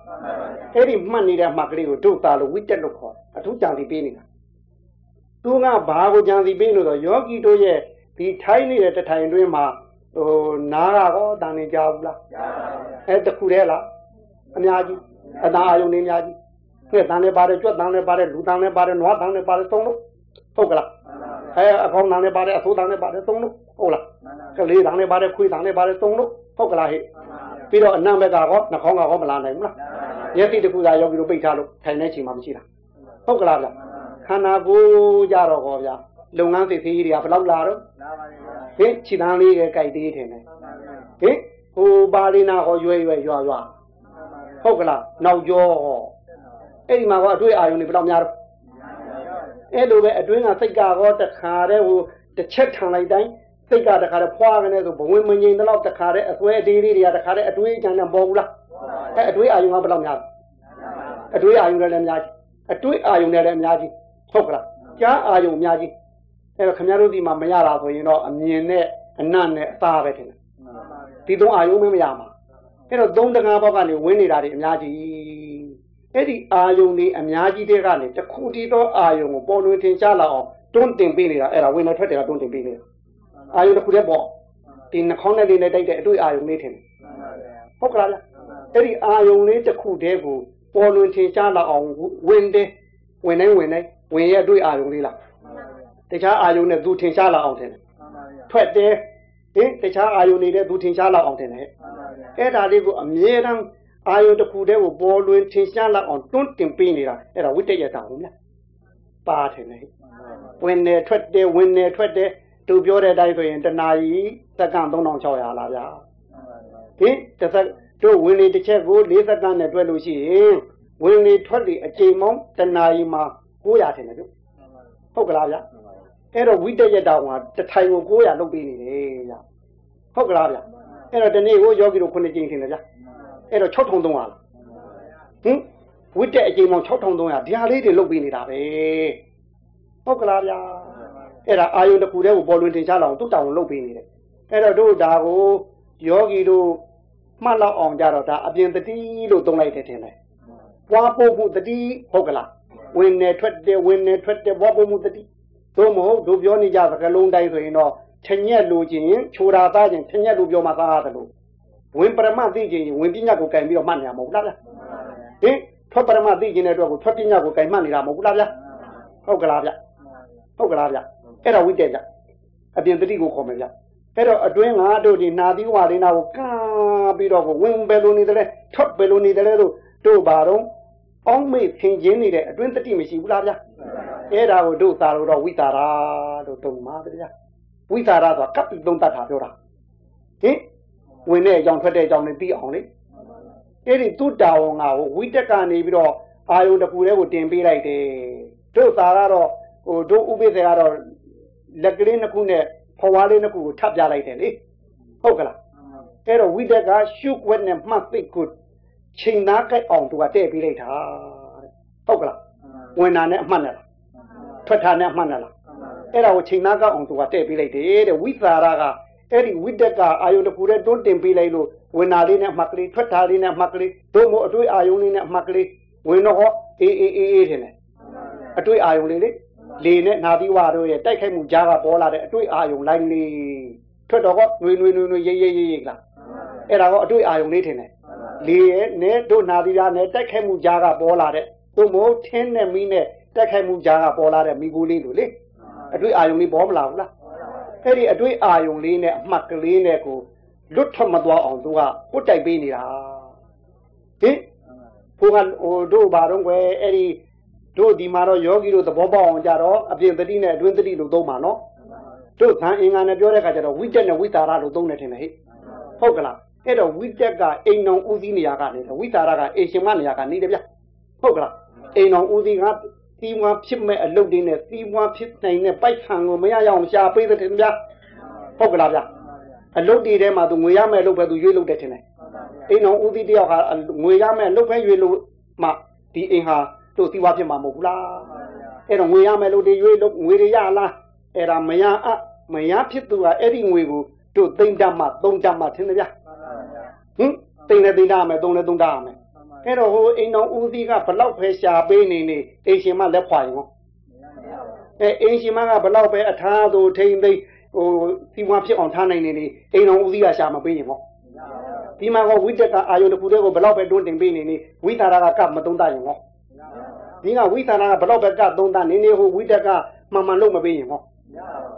အဲ့ဒီမှတ်နေတဲ့အမှတ်ကလေးကိုဒုသာလို့ဝိတက်လို့ခေါ်အထူးကြံစီပေးနေတာသူကဘာကိုကြံစီပေးလို့ဆိုယောဂီတို့ရဲ့ဒီထိုင်းနေတဲ့တထိုင်တွင်းမှာဟိုနားကတော့တန်နေကြဘူးလားကြားပါဘူးအဲတခုတည်းလားအများကြီးအသာအယုံနေအများကြီးခွဲ့တန်လည်းပါတယ်ကြွက်တန်လည်းပါတယ်လူတန်လည်းပါတယ်နွားတန်လည်းပါတယ်သုံးလို့ဟုတ်ကလား အဲအကောင်းတန်လည်းပါတယ်အဆိုးတန်လည်းပါတယ်သုံးလို့ဟုတ်လားကလေးတန်လည်းပါတယ်ခွေးတန်လည်းပါတယ်သုံးလို့ဟုတ်ကလားဟဲ့ပြီးတော့အနံ့ဘက်ကတော့နှာခေါင်းကတော့မလာနိုင်ဘူးလားမျက်စိတစ်ခုသာယောဂီတို့ပိတ်ထားလို့ထိုင်နေချိန်မှမရှိတာဟုတ်ကလားဗျခန္ဓာကိုယ်ကြတော့ဟောဗျာလုပ်ငန်းစိတ်သေးကြီးတွေကဘယ်လောက်လာတော့ဟင်ခြေတန်းလေးရဲ့ကြိုက်သေးတယ်ဟင်ဟိုပါလိနာဟောရွယ်ရွယ်ရွာရွာဟုတ်ကလားနောက်ကျော်ဟောအဲ့ဒီမှာကအတွေ့အာယုန်တွေဘယ်လောက်များတော့ အဲ့လိုပဲအတွင်းကစိတ်ကတော့တခါတည်းဟိုတစ်ချက်ထန်လိုက်တိုင်းစိတ်ကတခါတည်းဖွာကနေဆိုဘဝင်မငြိမ်တော့တခါတည်းအစွဲအသေးလေးတွေကတခါတည်းအတွေးကြံနေပေါ်ဘူးလားအဲ့အတွေးအာယုန်ကဘယ်လောက်များအတွေးအာယုန်လည်းအများကြီးအတွေးအာယုန်လည်းအများကြီးဟုတ်ကလားကြားအာယုန်အများကြီးအဲ့တော့ခင်ဗျားတို့ဒီမှာမရတာဆိုရင်တော့အမြင်နဲ့အနတ်နဲ့အသားပဲထင်တယ်ဒီသုံးအာယုံမမရမှာအဲ့တော့သုံးတကားဘောက်ကနေဝင်နေတာတွေအများကြီး အဲ့ဒီအာယုံတွေအများကြီးတဲ့ကနေတခုတည်းသောအာယုံကိုပေါ်လွင်ထင်ရှားလာအောင်တွန်းတင်ပေးနေတာအဲ့ဒါဝင်နေထွက်တယ်ကတွန်းတင်ပေးနေတာအာယုံတစ်ခုတည်းပေါ့ဒီနှာခေါင်းနဲ့လေးနဲ့တိုက်တဲ့အတွေ့အာယုံလေးထင်တယ်ဟုတ်ကလားဗျအဲ့ဒီအာယုံလေးတစ်ခုတည်းကိုပေါ်လွင်ထင်ရှားလာအောင်ဝင်တယ်ဝင်တိုင်းဝင်တိုင်းဝင်ရဲ့အတွေ့အာယုံလေးလားတခြားအာယုန်နဲ့သူထင်ရှားလာအောင်ထင်တယ်ထွက်တယ်ဟင်တခြားအာယုန်နေတဲ့သူထင်ရှားလာအောင်ထင်တယ်အဲ့ဒါလေးကိုအမြဲတမ်း အာယုန်တစ်ခုတည်းကိုပေါ်လွင်ထင်ရှားလာအောင်တွန်းတင်ပေးနေတာအဲ့ဒါဝိတ္တရတာဟုတ်လားပါထင်တယ်ဝင်နေထွက်တယ်ဝင်နေထွက်တယ်သူပြောတဲ့အတိုင်းဆိုရင်တနာကြီးစက္ကန့်3600လားဗျာဟင်တစ်စက်တို့ဝင်နေတစ်ချက်ကို၄စက္ကန့်နဲ့တွဲလို့ရှိရင်ဝင်နေထွက်လေအချိန်မောင်းတနာကြီးမှာ900ထင်တယ်တို့ဟုတ်ကလားဗျာအဲ့တော့ဝိတယတဝါတထိုင်ကို900လုပ်ပေးနေတယ်ဗျဟုတ်ကလားဗျအဲ့တော့ဒီနေ့ကိုယောဂီတို့9ကြိမ်ထင်တယ်ဗျ အဲ့တော့6300လားဟင်ဝိတက်အကြိမ်ပေါင်း6300ဒီဟာလေးတွေလုပ်ပေးနေတာပဲဟုတ်ကလားဗျအဲ့ဒါအာယုန်တစ်ခုတည်းကိုပေါ်လွင်တင်ရှားလာအောင်သူ့တောင်လုပ်ပေးနေတယ်အဲ့တော့တို့ဒါကိုယောဂီတို့မှတ်လောက်အောင်ကြတော့ဒါအပြင်တတိလို့သုံးလိုက်တယ်ထင်တယ်ပွားဖို့မှုတတိဟုတ်ကလားဝင်နေထွက်တယ်ဝင်နေထွက်တယ်ပွားဖို့မှုတတိသို့မဟုတ်တို့ပြောနေကြစကလုံးတိုင်းဆိုရင်တော့ထညက်လိုခြင်းချိုတာသားခြင်းထညက်လိုပြောမှသားရတယ်လို့ ဝင်ပရမသိခြင်းဝင်ပညာကိုကင်ပြီးတော့မှတ်နေရမဟုတ်လားဗျဟင်ထွက်ပရမသိခြင်းတဲ့အတွက်ကိုထွက်ပညာကိုကင်မှတ်နေတာမဟုတ်လားဗျဟုတ်ကလားဗျဟုတ်ကလားဗျအဲ့တော့ဝိတက်ကြအပြင်တတိကိုခေါ်မယ်ဗျအဲ့တော့အတွင်းငါတို့ဒီနာသီဝါရင်းနာကိုကာပြီးတော့ဝင်ပဲလို့နေတယ်ထွက်ပဲလို့နေတယ်လို့တို့ဘာတော့အောင်းမေ့ဖင်ခြင်းနေတဲ့အတွင်းတတိမရှိဘူးလားဗျအဲ့ဒါကိုတို့သာလို့တော့ဝိတာရာလို့တုံပါဗျာဝိတာရာဆိုတာကပ်ပြီးသုံးတတ်တာပြောတာဟင် ဝင်တဲ့အကြောင်းထွက်တဲ့အကြောင်းနဲ့သိအောင်လေအဲ့ဒီသူ့တာဝန်ကဝိတက်ကနေပြီးတော့အာယုန်တစ်ခုတည်းကိုတင်ပေးလိုက်တယ်တို့သာကတော့ဟိုတို့ဥပိ္ပစေကတော့လက်ကလေးနှစ်ခုနဲ့ဖွားလေးနှစ်ခုကိုထပ်ပြလိုက်တယ်လေဟုတ်ကလားအဲ့တော့ဝိတက်ကရှုွက်နဲ့မှတ်သိကိုချိန်သားကြိုက်အောင်သူကတဲ့ပေးလိုက်တာဟုတ်ကလားဝင်တာနဲ့အမှတ်နဲ့လားထွက်တာနဲ့အမှတ်နဲ့လားအဲ့ဒါကိုချိန်သားကောက်အောင်သူကတဲ့ပေးလိုက်တယ်တဲ့ဝိသရာက အဲ့ဒီဝိတက်ကအာယုန်တစ်ခုတည်းတွန်းတင်ပေးလိုက်လို့ဝင်တာလေးနဲ့အမှတ်ကလေးထွက်တာလေးနဲ့အမှတ်ကလေးတို့မို့အတွေ့အာယုန်လေးနဲ့အမှတ်ကလေးဝင်တော့ဟောအေးအေးအေးအေးထင်တယ်အတွေ့အာယုန်လေးလေလေနဲ့နာသီဝါတို့ရဲ့တိုက်ခိုက်မှုကြားကပေါ်လာတဲ့အတွေ့အာယုန်လိုင်းလေးထွက်တော့ဟောနွေနွေနွေနွေရိပ်ရိပ်ရိပ်ရိပ်လားအဲ့ဒါကအတွေ့အာယုန်လေးထင်တယ်လေရဲ့နဲ့တို့နာသီရာနဲ့တိုက်ခိုက်မှုကြားကပေါ်လာတဲ့တို့မို့ထင်းနဲ့မီးနဲ့တိုက်ခိုက်မှုကြားကပေါ်လာတဲ့မိဘူးလေးတို့လေအတွေ့အာယုံလေးပေါ်မလာဘူးလား အဲ့ဒီအတွေ့အာယုံလေးနဲ့အမှတ်ကလေးနဲ့ကိုလွတ်ထွက်မသွားအောင်သူကပုတ်တိုက်ပေးနေတာဟင်ဘုရားဟိုတို့ဘာတော့ကွယ်အဲ့ဒီတို့ဒီမှာတော့ယောဂီတို့သဘောပေါက်အောင်ကြတော့အပြင်တတိနဲ့အတွင်းတတိလို့သုံးပါနော်တို့သံအင်္ဂါနဲ့ပြောတဲ့အခါကျတော့ဝိတက်နဲ့ဝိတာရလို့သုံးနေတယ်ဟဲ့ဟုတ်ကလားအဲ့တော့ဝိတက်ကအိမ်တော်ဦးစီးနေရာကနေဝိတာရကအိမ်ရှင်မနေရာကနေတယ်ဗျဟုတ်ကလားအိမ်တော်ဦးစီးက သီးမွားဖြစ်မဲ့အလုပ်တွေနဲ့သီးမွားဖြစ်နိုင်တဲ့ပိုက်ဆံကိုမရရအောင်ရှာပေးတဲ့တင်ဗျဟုတ်ကလားဗျအလုပ်တွေထဲမှာသူငွေရမဲ့အလုပ်ပဲသူရွေးလုပ်တယ်ထင်တယ်အိမ်တော်ဦးစီးတယောက်ဟာငွေရမဲ့အလုပ်ပဲရွေးလို့မှဒီအိမ်ဟာတို့သီးမွားဖြစ်မှာမဟုတ်ဘူးလားအဲ့တော့ငွေရမဲ့အလုပ်တွေရွေးလို့ငွေတွေရလားအဲ့ဒါမရအမရဖြစ်သူကအဲ့ဒီငွေကိုတို့သိမ့်တတ်မှသုံးတတ်မှထင်တယ်ဗျဟင်သိမ့်လည်းသိမ့်တတ်ရမယ်သုံးလည်းသုံးတတ်ရမယ် အဲ့တော့ဟိုအိမ်တော်ဦးစီးကဘလောက်ပဲရှာပေးနေနေအိမ်ရှင်မလက်ဖွာရင်ဟောအဲအိမ်ရှင်မကဘလောက်ပဲအထားသူထိမ့်သိမ့်ဟိုဒီမဖြစ်အောင်ထားနိုင်နေနေအိမ်တော်ဦးစီးကရှာမပေးရင်ဟောဒီမှာကဝိတ္တကအာယုန်တစ်ခုတည်းကိုဘလောက်ပဲတွန်းတင်ပေးနေနေဝိသရာကကမသုံးတတ်ရင်ဟောဒီကဝိသရာကဘလောက်ပဲကသုံးတတ်နေနေဟိုဝိတ္တကမှန်မှန်လို့မပေးရင်ဟော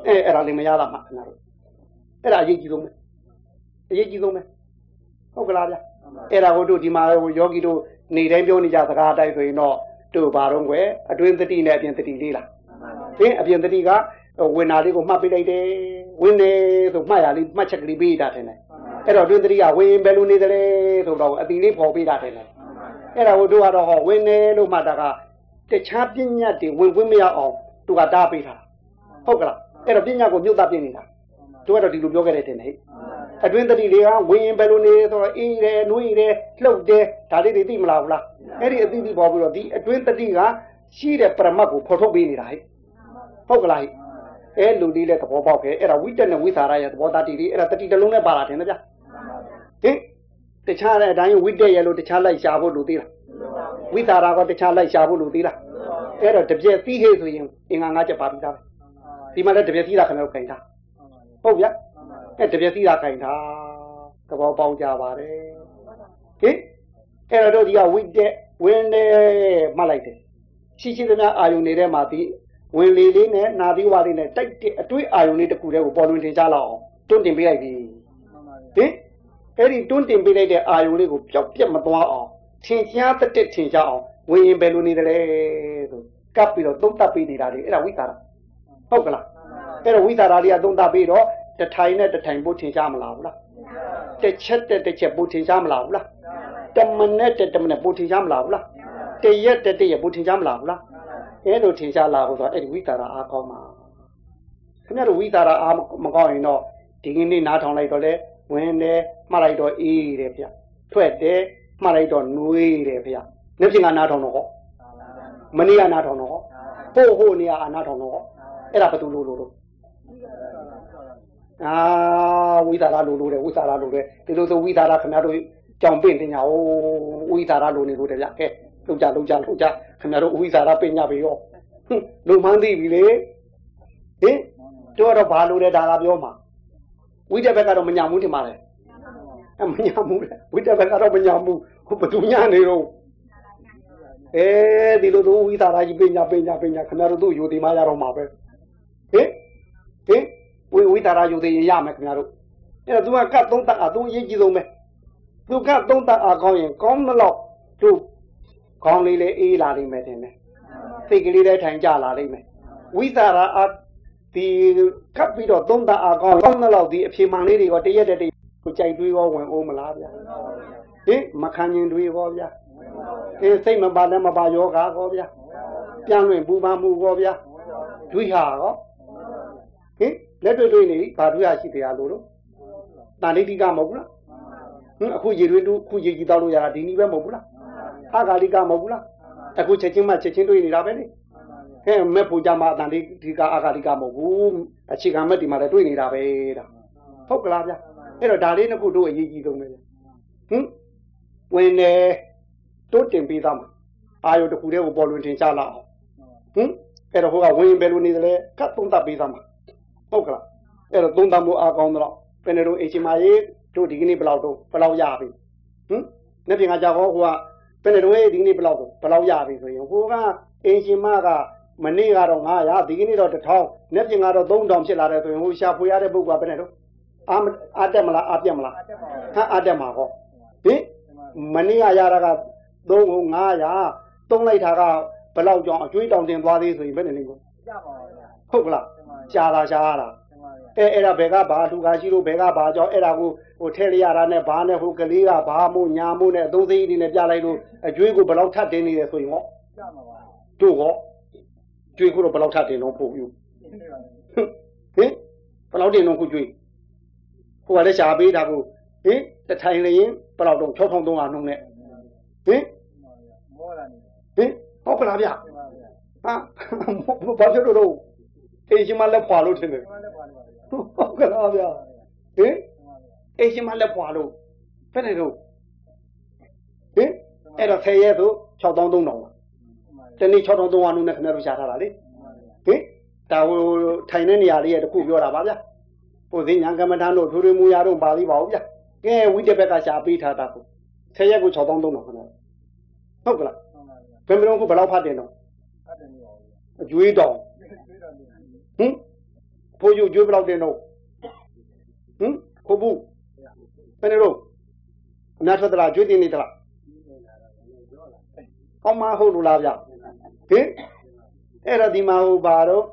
အဲအဲ့ဒါလည်းမရတာမှခင်ဗျားတို့အဲ့ဒါအရေးကြီးဆုံးပဲအရေးကြီးဆုံးပဲဟုတ်ကလားဗျာ အဲ့ဒါကိုတို့ဒီမှာဟိုယောဂီတို့နေတိုင်းပြောနေကြစကားတိုက်ဆိုရင်တော့တို့ဘာတော့ကွယ်အတွင်းတတိနဲ့အပြင်တတိလေးလားဟင်အပြင်တတိကဝင်နာလေးကိုမှတ်ပေးလိုက်တယ်ဝင်နေဆိုမှတ်ရလေးမှတ်ချက်ကလေးပေးတာတယ်နဲ့အဲ့တော့အတွင်းတတိကဝင်ဘယ်လိုနေသလဲဆိုတော့အတီလေးပေါ်ပေးတာတယ်နဲ့အဲ့ဒါကိုတို့ကတော့ဟောဝင်နေလို့မှတ်တာကတခြားပညာတွေဝင်ခွင့်မရအောင်သူကတားပေးတာဟုတ်ကလားအဲ့တော့ပညာကိုမြုပ်သားပြနေတာတို့ကတော့ဒီလိုပြောခဲ့တဲ့တင်ဟဲ့ အတွင်းတတိလေးကဝင်ရင်ဘယ်လိုနေဆိုတော့အေးတယ်နှွေးတယ်လှုပ်တယ်ဒါလေးတွေသိမလားဘူးလားအဲ့ဒီအသိသိပေါ်ပြီးတော့ဒီအတွင်းတတိကရှိတဲ့ပရမတ်ကိုဖော်ထုတ်ပေးနေတာဟဲ့ဟုတ်ကလားဟဲ့အဲလူလေးလည်းသဘောပေါက်ခဲ့အဲ့ဒါဝိတ္တနဲ့ဝိသရာရဲ့သဘောတတိလေးအဲ့ဒါတတိတလုံးနဲ့ပါလာတယ်နော်ဗျဟင်တခြားတဲ့အတိုင်းဝိတ္တရဲ့လို့တခြားလိုက်ရှာဖို့လို့သေးလားဝိသရာကတခြားလိုက်ရှာဖို့လို့သေးလားအဲ့တော့တပြည့်သိခဲ့ဆိုရင်အင်္ဂါ၅ချက်ပါပြီးသားပဲဒီမှာလည်းတပြည့်သိတာခင်ဗျားတို့ခိုင်တာဟုတ်ဗျာ အဲတပြည့်စီတာခိုင်တာသဘောပေါက်ကြပါတယ်ဟင်အဲ့တော့ဒီကဝိတက်ဝင်နေမှတ်လိုက်တယ်ရှိရှိသမျှအာယုန်နေတဲ့မှာဒီဝင်လေလေးနဲ့နာသီဝါလေးနဲ့တိုက်တဲ့အတွေ့အာယုန်လေးတစ်ခုတည်းကိုပေါ်လွင်ထင်ရှားလောက်အောင်တွန်းတင်ပေးလိုက်ပြီဟင်အဲ့ဒီတွန်းတင်ပေးလိုက်တဲ့အာယုန်လေးကိုပျောက်ပြက်မသွားအောင်ထင်ရှားတတက်ထင်ရှားအောင်ဝင်ရင်ဘယ်လိုနေတယ်လဲဆိုကပ်ပြီးတော့သုံးတပ်ပေးနေတာလေအဲ့ဒါဝိသရာဟုတ်ကလားအဲ့တော့ဝိသရာလေးကသုံးတပ်ပေးတော့ တထိုင်နဲ့တထိုင်ပို့ထင်ရှားမလားဘူးလားတစ်ချက်တစ်တစ်ချက်ပို့ထင်ရှားမလားဘူးလားတမနဲ့တတမနဲ့ပို့ထင်ရှားမလားဘူးလားတရက်တတရက်ပို့ထင်ရှားမလားဘူးလားအဲ့လိုထင်ရှားလာဖို့ဆိုတော့အဲ့ဒီဝိသရာအားကောင်းမှာခင်ဗျားတို့ဝိသရာအားမကောင်းရင်တော့ဒီကနေ့နားထောင်လိုက်တော့လေဝင်တယ်မှတ်လိုက်တော့အေးတယ်ဗျထွက်တယ်မှတ်လိုက်တော့နှွေးတယ်ဗျနေ့ပြင်ကနားထောင်တော့ဟောမနေ့ကနားထောင်တော့ဟောဟိုဟိုနေရာအနားထောင်တော့ဟောအဲ့ဒါဘယ်သူလို့လို့လို့ အာဝိသရာလိုလိုတယ်ဝိသရာလိုတယ်ဒီလိုဆိုဝိသရာခင်ဗျားတို့ကြောင်ပင့်တင်ညာဟိုဝိသရာလိုနေလို့တယ်ဗျကဲလုံးကြလုံးကြလုံးကြခင်ဗျားတို့ဝိသရာပင့်ညာပြီရောဟင်လူမှန်းသိပြီလေဟင်တို့တော့ဘာလိုတယ်ဒါကပြောမှာဝိတက်ဘက်ကတော့မညာဘူးထင်ပါလေအမညာဘူးလေဝိတက်ဘက်ကတော့မညာဘူးဟိုဘသူညာနေတော့အဲဒီလိုသူဝိသရာကြီးပညာပညာပညာခင်ဗျားတို့သူ့ယူဒီမရတော့မှာပဲဟင်ဟင် ဝိဝိတာရယုတ်သေးရမယ်ခင်ဗျားတို့အဲ့တော့ तू ကကတ်သုံးတက်အား तू အရေးကြီးဆုံးပဲ तू ကတ်သုံးတက်အားကောင်းရင်ကောင်းမလို့ तू ကောင်းလေးလေးအေးလာလိမ့်မယ်တင်တယ်စိတ်ကလေးလေးထိုင်ကြလာလိမ့်မယ်ဝိတာရအားဒီကပ်ပြီးတော့သုံးတက်အားကောင်းကောင်းမလို့ဒီအဖြေမှန်လေးတွေကတရက်တည်းကိုကြိုက်တွေးရောဝင်အောင်မလားဗျာဟင်မခံရင်တွေးရောဗျာအေးစိတ်မပါလည်းမပါယောဂါကောဗျာပြန်လွင်ပူပန်မှုကောဗျာတွေးဟာကောဟင် လက်တွေ့တွေ့နေဘာတွေ့ရရှိတရားလို့လို့တန်ဋိတိကမဟုတ်ဘူးလားဟင်အခုရေတွင်းတူခုရေကြီးတောက်လို့ရတာဒီနည်းပဲမဟုတ်ဘူးလားအာဂါလိကမဟုတ်ဘူးလားအခုချက်ချင်းမှချက်ချင်းတွေ့နေတာပဲလေဟဲ့မဲ့ပူကြမှာတန်ဋိတိကအာဂါလိကမဟုတ်ဘူးအခြေခံမဲ့ဒီမှာလည်းတွေ့နေတာပဲဒါဟုတ်ကလားဗျအဲ့တော့ဒါလေးနှစ်ခုတို့အရေးကြီးဆုံးပဲဟင်ဝင်နေတိုးတင်ပြီးသားမှာအာယုတစ်ခုတည်းကိုပေါ်လွင်ထင်ရှားလာအောင်ဟင်အဲ့တော့ဟိုကဝင်ဘယ်လိုနေသလဲကတ်သုံးသပ်ပြီးသားမှာ ဟုတ်ကလားအဲ့တော့သုံးသပ်မှုအားကောင်းတော့ပင်တို့အရှင်မကြီးတို့ဒီကနေ့ဘယ်လောက်တော့ဘယ်လောက်ရပြီဟင်နေ့ပြင်ကကြောက်ဟိုကပင်တို့ဒီကနေ့ဘယ်လောက်တော့ဘယ်လောက်ရပြီဆိုရင်ဟိုကအရှင်မကမနေ့ကတော့900ဒီကနေ့တော့1000နေ့ပြင်ကတော့3000ဖြစ်လာတယ်ဆိုရင်ဟိုရှာဖွေရတဲ့ပုဂ္ဂိုလ်ကဘယ်နဲ့တော့အာအတက်မလားအပြက်မလားဟာအတက်မှာဟောဟင်မနေ့ကရတာက3500သုံးလိုက်တာကဘယ်လောက်ကြောင်အကျွေးတောင်တင်သွားသေးဆိုရင်ဘယ်နဲ့နေကိုဟုတ်ကလား ရှားလာရှားလာအဲအဲ့ဒါဘယ်ကဘာလူကရှိလို့ဘယ်ကဘာကြောင့်အဲ့ဒါကိုဟိုထဲလိုက်ရတာနဲ့ဘာနဲ့ဟိုကလေးကဘာမို့ညာမို့နဲ့အသုံးစိတ်တွေနဲ့ပြလိုက်လို့အကျွေးကိုဘယ်လောက်ထပ်တင်နေတယ်ဆိုရင်ဟောတို့ဟောကျွေးကိုတော့ဘယ်လောက်ထပ်တင်တော့ဖို့ယူဟင်ဘယ်လောက်တင်တော့ခုကျွေးဟိုကလည်းရှားပေးတာကိုဟင်တထိုင်လျင်ဘယ်လောက်တော့6300နှုန်းနဲ့ဟင်ဟင်ဟုတ်ကလားဗျဟာဘာဖြစ်လို့တော့ အိမ်ရှင်မလက်ဖွာလို့ထင်တယ်ဟုတ်ကလားဗျဟင်အိမ်ရှင်မလက်ဖွာလို့ဘယ်နဲ့တော့ဟင်အဲ့တော့10ရက်ဆို6300ပါတနေ့6300နှုန်းနဲ့ခင်ဗျားတို့ရှာထားတာလေဟင်ဒါဟိုထိုင်တဲ့နေရာလေးရဲ့တခုပြောတာပါဗျာပိုသိညာကမ္မထာတို့ထွေထွေမူရာတို့ပါသေးပါဘူးဗျာကဲဝိတဘက်ကရှာပေးထားတာကို10ရက်ကို6300ခင်ဗျာဟုတ်ကလားဘယ်မလို့ခုဘယ်လောက်ဖတ်တယ်တော့အကျွေးတောင် ဟင်ဖိုးယူကျွေးဘယ်လောက်တင်တော့ဟင်ခိုးဘူးဘယ်နေတော့အများထွက်သလားကျွေးတင်နေသလားအောက်မဟုတ်လို့လားဗျဟင်အဲ့တော့ဒီမှာဟိုပါတော့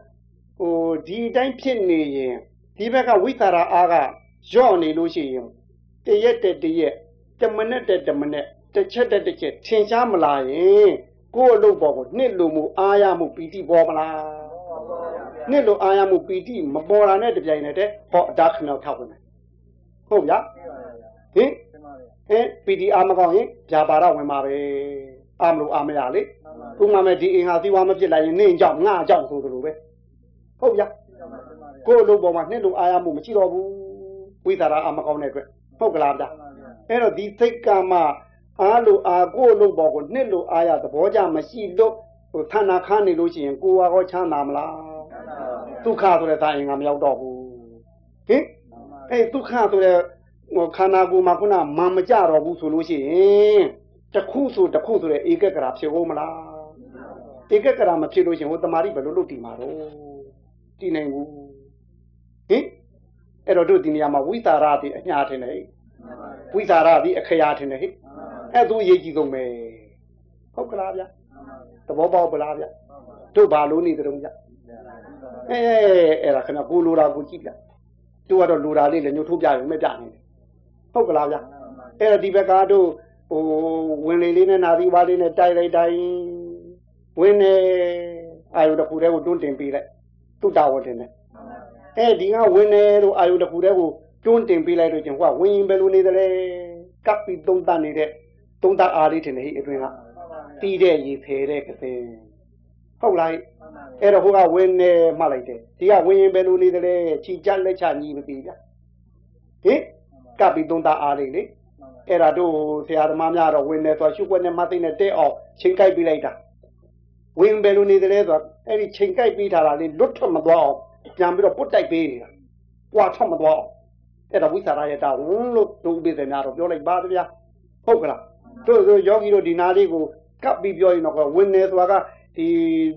ဟိုဒီအတိုင်းဖြစ်နေရင်ဒီဘက်ကဝိသရာအားကကြော့နေလို့ရှိရင်တရက်တက်တရက်တမနဲ့တက်တမနဲ့တစ်ချက်တက်တစ်ချက်ထင်ရှားမလာရင်ကိုယ့်အလုပ်ပေါ်ကိုနှစ်လိုမှုအားရမှုပီတိပေါ်မလား နှစ်လိုအားရမှုပီတိမပေါ်တာနဲ့တပြိုင်နက်တည်းဟောအတားခဏထောက်ဝင်မယ်ဟုတ်ဗျာဟင်ဟင်ပီတိအားမကောင်းရင်ဗျာပါရဝင်ပါပဲအာမလို့အာမရလေဥမာမဲ့ဒီအင်ဟာသီဝါမဖြစ်လိုက်ရင်နင့်ကြောင့်ငါကြောင့်ဆိုသလိုပဲဟုတ်ဗျာကိုယ်အလုပ်ပေါ်မှာနှစ်လိုအားရမှုမရှိတော့ဘူးဝိသရာအာမကောင်းတဲ့အတွက်ဟုတ်ကလားဗျာအဲ့တော့ဒီစိတ်ကမှအားလို့အားကိုလို့ပေါ်ကိုနှစ်လို့အားရသဘောကြမရှိလို့ဟိုဌာနခါနေလို့ရှိရင်ကိုယ်ဟာချမ်းသာမလား ဒုက္ခဆိုတဲ့သာရင်ကမရောက်တော့ဘူးဟင်အဲ့ဒုက္ခဆိုတဲ့ဟိုခန္ဓာကိုယ်မှာခုနမမကြတော့ဘူးဆိုလို့ရှိရင်တခုဆိုတခုဆိုတဲ့ဧကကရာဖြစ်ဦးမလားဧကကရာမဖြစ်လို့ရှိရင်ဟိုတမာရီဘယ်လိုလုပ်တည်မှာတော့တည်နိုင်ဘူးဟင်အဲ့တော့တို့ဒီနေရာမှာဝိသရာတိအညာထင်တယ်ဝိသရာတိအခရာထင်တယ်ဟိအဲ့သူအရေးကြီးဆုံးပဲဟုတ်ကလားဗျသဘောပေါက်ပလားဗျတို့ဘာလို့နေကြုံဗျ အဲအဲ့ဒါခဏကိုလိုတာကိုကြည့်ဗျတို့ကတော့လိုတာလေးလည်းညှို့ထိုးပြရင်မပြနိုင်ဘူးဟုတ်ကလားဗျအဲ့ဒါဒီဘက်ကတို့ဟိုဝင်လေလေးနဲ့နာသီဝါလေးနဲ့တိုက်လိုက်တိုင်းဝင်နေအာယုတစ်ခုတည်းကိုတွန်းတင်ပေးလိုက်သူ့တာဝန်တင်တယ်အဲဒီကဝင်နေတို့အာယုတစ်ခုတည်းကိုတွန်းတင်ပေးလိုက်လို့ချင်းဟိုကဝင်ရင်ဘယ်လိုနေသလဲကပ်ပြီးသုံးတတ်နေတဲ့သုံးတအားလေးထင်တယ်ဟိအတွင်းကတီးတဲ့ရေဖယ်တဲ့ကစင် ဟုတ်လားအဲ့တော့ဟိုကဝင်းနေမှလိုက်တယ်ဒီကဝင်းရင်ဘယ်လိုနေတယ်လဲခြိကြလက်ချညီမသိဗျဟင်ကပ်ပြီးသုံးတအားလေးလေအဲ့ဒါတို့ဆရာသမားများတော့ဝင်းနေဆိုရှုပ်ွက်နဲ့မသိနဲ့တဲ့အောင်ချိန်ကိုက်ပြီးလိုက်တာဝင်းဘယ်လိုနေတယ်လဲဆိုတော့အဲ့ဒီချိန်ကိုက်ပြီးထားတာလေးလွတ်ထွက်မသွားအောင်ပြန်ပြီးတော့ပုတ်တိုက်ပေးနေတာပွာထွက်မသွားအောင်အဲ့ဒါဝိသရာယတာဝန်လို့ဒုဥပိသေများတော့ပြောလိုက်ပါဗျာဟုတ်ကလားတို့ဆိုယောဂီတို့ဒီနာလေးကိုကပ်ပြီးပြောရင်တော့ဝင်နေဆိုတာက ဒီ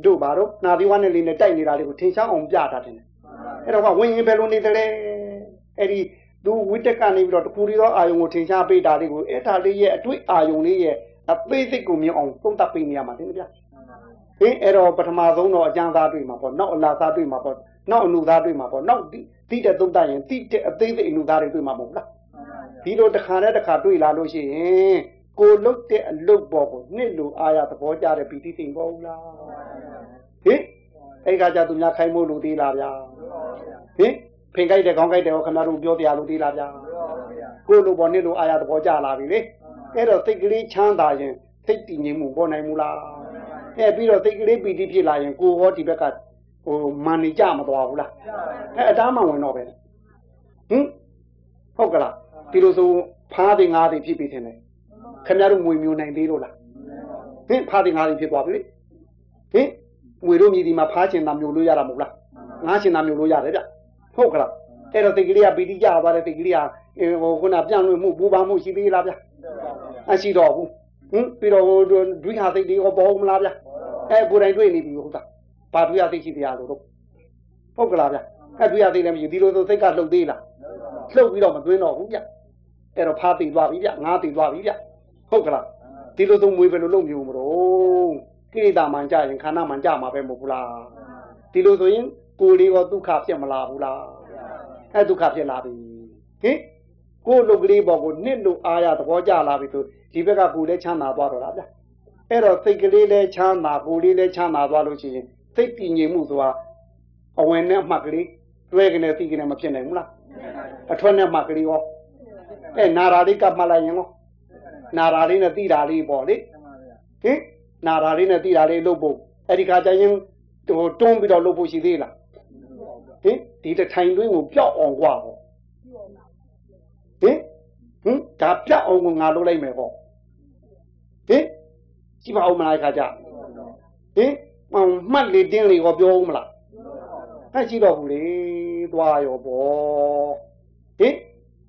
တို့ဘာတော့နာသီဝနဲ့လေးနဲ့တိုက်နေတာလေးကိုထင်ရှားအောင်ပြတာတယ်အဲ့တော့ကဝင်ရင်ဘယ်လိုနေတယ်လဲအဲ့ဒီသူဝိတက်ကနေပြီးတော့တခုရီသောအာယုံကိုထင်ရှားပေးတာလေးကိုအဲ့ဒါလေးရဲ့အတွေ့အာယုံလေးရဲ့အသေးစိတ်ကိုမြင်အောင်သုံးသပ်ပေးနေရမှာတင်ဗျာဟင်းအဲ့တော့ပထမဆုံးတော့အကျမ်းသားတွေ့မှာပေါ့နောက်အလားသားတွေ့မှာပေါ့နောက်အနုသားတွေ့မှာပေါ့နောက်တိတဲ့သုံးသပ်ရင်တိတဲ့အသေးစိတ်အနုသားတွေတွေ့မှာမဟုတ်လားဒီလိုတစ်ခါနဲ့တစ်ခါတွေ့လာလို့ရှိရင် ကိုလုတ်တဲ့အလုတ်ပေါ်ကိုနှစ်လူအားရသဘောကျတဲ့ပီတိစိမ်ပေါ်ဘူးလားဟင်အဲ့ကကြသူများခိုင်းမို့လူသေးလားဗျာဟင်ဖင်ကြိုက်တဲ့ခေါင်းကြိုက်တဲ့ဟောခဏတို့ပြောတရားလို့သေးလားဗျာကိုလူပေါ်နှစ်လူအားရသဘောကျလာပြီလေအဲ့တော့စိတ်ကလေးချမ်းသာရင်စိတ်တည်ငြိမ်မှုပေါ်နိုင်မူလားအဲ့ပြီးတော့စိတ်ကလေးပီတိဖြစ်လာရင်ကိုဟောဒီဘက်ကဟိုမန်နေကြမသွားဘူးလားအဲ့အတားမှဝင်တော့ပဲဟင်ဟုတ်ကလားဒီလိုဆိုဖားတွေငားတွေဖြစ်ပြီးထင်တယ် ခင်ဗျားတို့ငွေမျိုးနိုင်သေးလို့လားဟင်ဖားတွေငားတွေဖြစ်သွားပြီဟင်ငွေတို့မြည်ဒီမှာဖားချင်တာမျိုးလို့ရတာမဟုတ်လားငားချင်တာမျိုးလို့ရတယ်ဗျဟုတ်ကလားအဲ့တော့တိတ်ကလေးကပီတိကြသွားတဲ့တိတ်ကလေးကဟိုခုနပြန့်လွင့်မှုပူပန်မှုရှိသေးလားဗျအရှိတော့ဘူးဟင်ပြီးတော့ဒွိဟာသိတ်တွေရောပေါ်မလားဗျအဲကိုယ်တိုင်တွေ့နေပြီဟုတ်တာဘာဒွိဟာသိတ်ရှိတရားလို့တော့ဟုတ်ကလားဗျအဲဒွိဟာသိတ်လည်းမရှိဒီလိုဆိုစိတ်ကလှုပ်သေးလားလှုပ်ပြီးတော့မသွင်းတော့ဘူးဗျအဲ့တော့ဖားသိသွားပြီဗျငါးသိသွားပြီဗျ ဟုတ်ကလားဒီလိုသုံးမွေးပဲလို့လုပ်မျိုးမလို့ကိရိတာမှန်ကြရင်ခန္ဓာမှန်ကြမှာပဲမဟုတ်ဘူးလားဒီလိုဆိုရင်ကိုယ်လေးရောဒုက္ခဖြစ်မလားဘူးလားအဲဒုက္ခဖြစ်လာပြီဟင်ကိုယ်လုတ်ကလေးပေါ်ကိုနှစ်လို့အားရသဘောကျလာပြီဆိုဒီဘက်ကကိုယ်လည်းချမ်းသာသွားတော့လားဗျအဲ့တော့စိတ်ကလေးလည်းချမ်းသာကိုယ်လေးလည်းချမ်းသာသွားလို့ရှိရင်စိတ်တည်ငြိမ်မှုဆိုတာအဝင်နဲ့အမှတ်ကလေးတွဲကနေသိကနေမဖြစ်နိုင်ဘူးလားအထွက်နဲ့မှတ်ကလေးရောအဲနာရာလေးကမှတ်လိုက်ရင်ရော နာရာလေးနဲ့တိတာလေးပေါ့လေဟင်နာရာလေးနဲ့တိတာလေးလုပ်ဖို့အဲ့ဒီခါကျရင်ဟိုတွန်းပြီးတော့လုပ်ဖို့ရှိသေးလားဟင်ဒီတထိုင်တွင်းကိုပြောက်အောင်กว่าပေါ့ဟင်ဟင်ဒါပြောက်အောင်ကိုငါလုပ်လိုက်မယ်ပေါ့ဟင် ကြည့်ပါဦးမလားခါကြဟင်မှတ်လေတင်းလေကိုပြောဦးမလားအဲ့ရှိတော့ဘူးလေသွားရောပေါ့ဟင်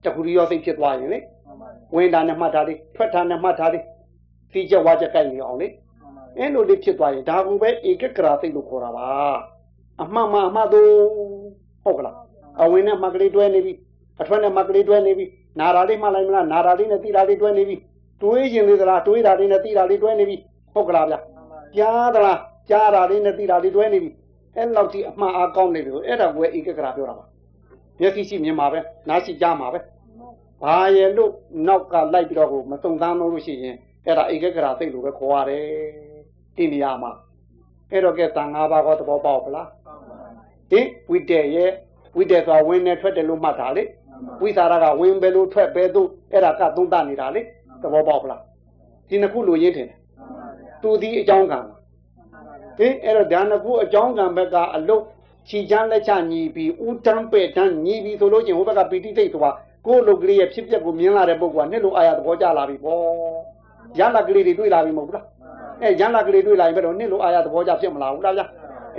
တခုရီရောစိတ်ဖြစ်သွားရင်လေ ဝင်တာနဲ့မှတ်တာလေးထွက်တာနဲ့မှတ်တာလေးစီချက်ဝါချက်ကြိုက်နေအောင်လေအဲ့လိုလေးဖြစ်သွားရင်ဒါကူပဲဧကကရာစိတ်လို့ခေါ်တာပါအမှန်မှအမှန်သို့ဟုတ်ကလားအဝင်နဲ့မှတ်ကလေးတွဲနေပြီအထွက်နဲ့မှတ်ကလေးတွဲနေပြီနာရာလေးမှတ်လိုက်မလားနာရာလေးနဲ့တိရာလေးတွဲနေပြီတွေးရင်လေးသလားတွေးတာလေးနဲ့တိရာလေးတွဲနေပြီဟုတ်ကလားဗျကြားသလားကြားတာလေးနဲ့တိရာလေးတွဲနေပြီအဲ့လောက်ထိအမှန်အားကောင်းနေတယ်အဲ့ဒါကိုဧကကရာပြောတာပါမျက်စိရှိမြင်မှာပဲနားရှိကြားမှာပဲ ဘာရဲ့လို့နောက်ကလိုက်ပြီးတော့ကိုမစုံစမ်းလို့ရှိရင်အဲ့ဒါဧကကရာစိတ်လို့ပဲခေါ်ရတယ်ဒီနေရာမှာအဲ့တော့ကဲတန်၅ပါးကောသဘောပေါက်ပလားဟင်ဝိတ္တရဲ့ဝိတ္တဆိုတာဝင်နေထွက်တယ်လို့မှတ်တာလေဝိသရာကဝင်ပဲလို့ထွက်ပဲလို့အဲ့ဒါကသုံးသနေတာလေသဘောပေါက်ပလားဒီနှစ်ခုလိုရင်းထင်တယ်သူဒီအကြောင်းကံဟင်အဲ့တော့ဒါနှစ်ခုအကြောင်းကံဘက်ကအလုတ်ခြိချမ်းလက်ချညီပြီးဥတန်းပဲ့တန်းညီပြီးဆိုလို့ချင်းဟိုဘက်ကပီတိသိဆိုတာ ကိုယ်လုတ်ကလေးရဲ့ဖြစ်ပျက်ကိုမြင်လာတဲ့ပုဂ္ဂိုလ်ကနှစ်လိုအာရသဘောကျလာပြီပေါ့ရလကလေးတွေတွေ့လာပြီမဟုတ်ဘူးလားအဲရလကလေးတွေ့လာရင်ဘယ်တော့နှစ်လိုအာရသဘောကျဖြစ်မလာဘူးလားဗျာ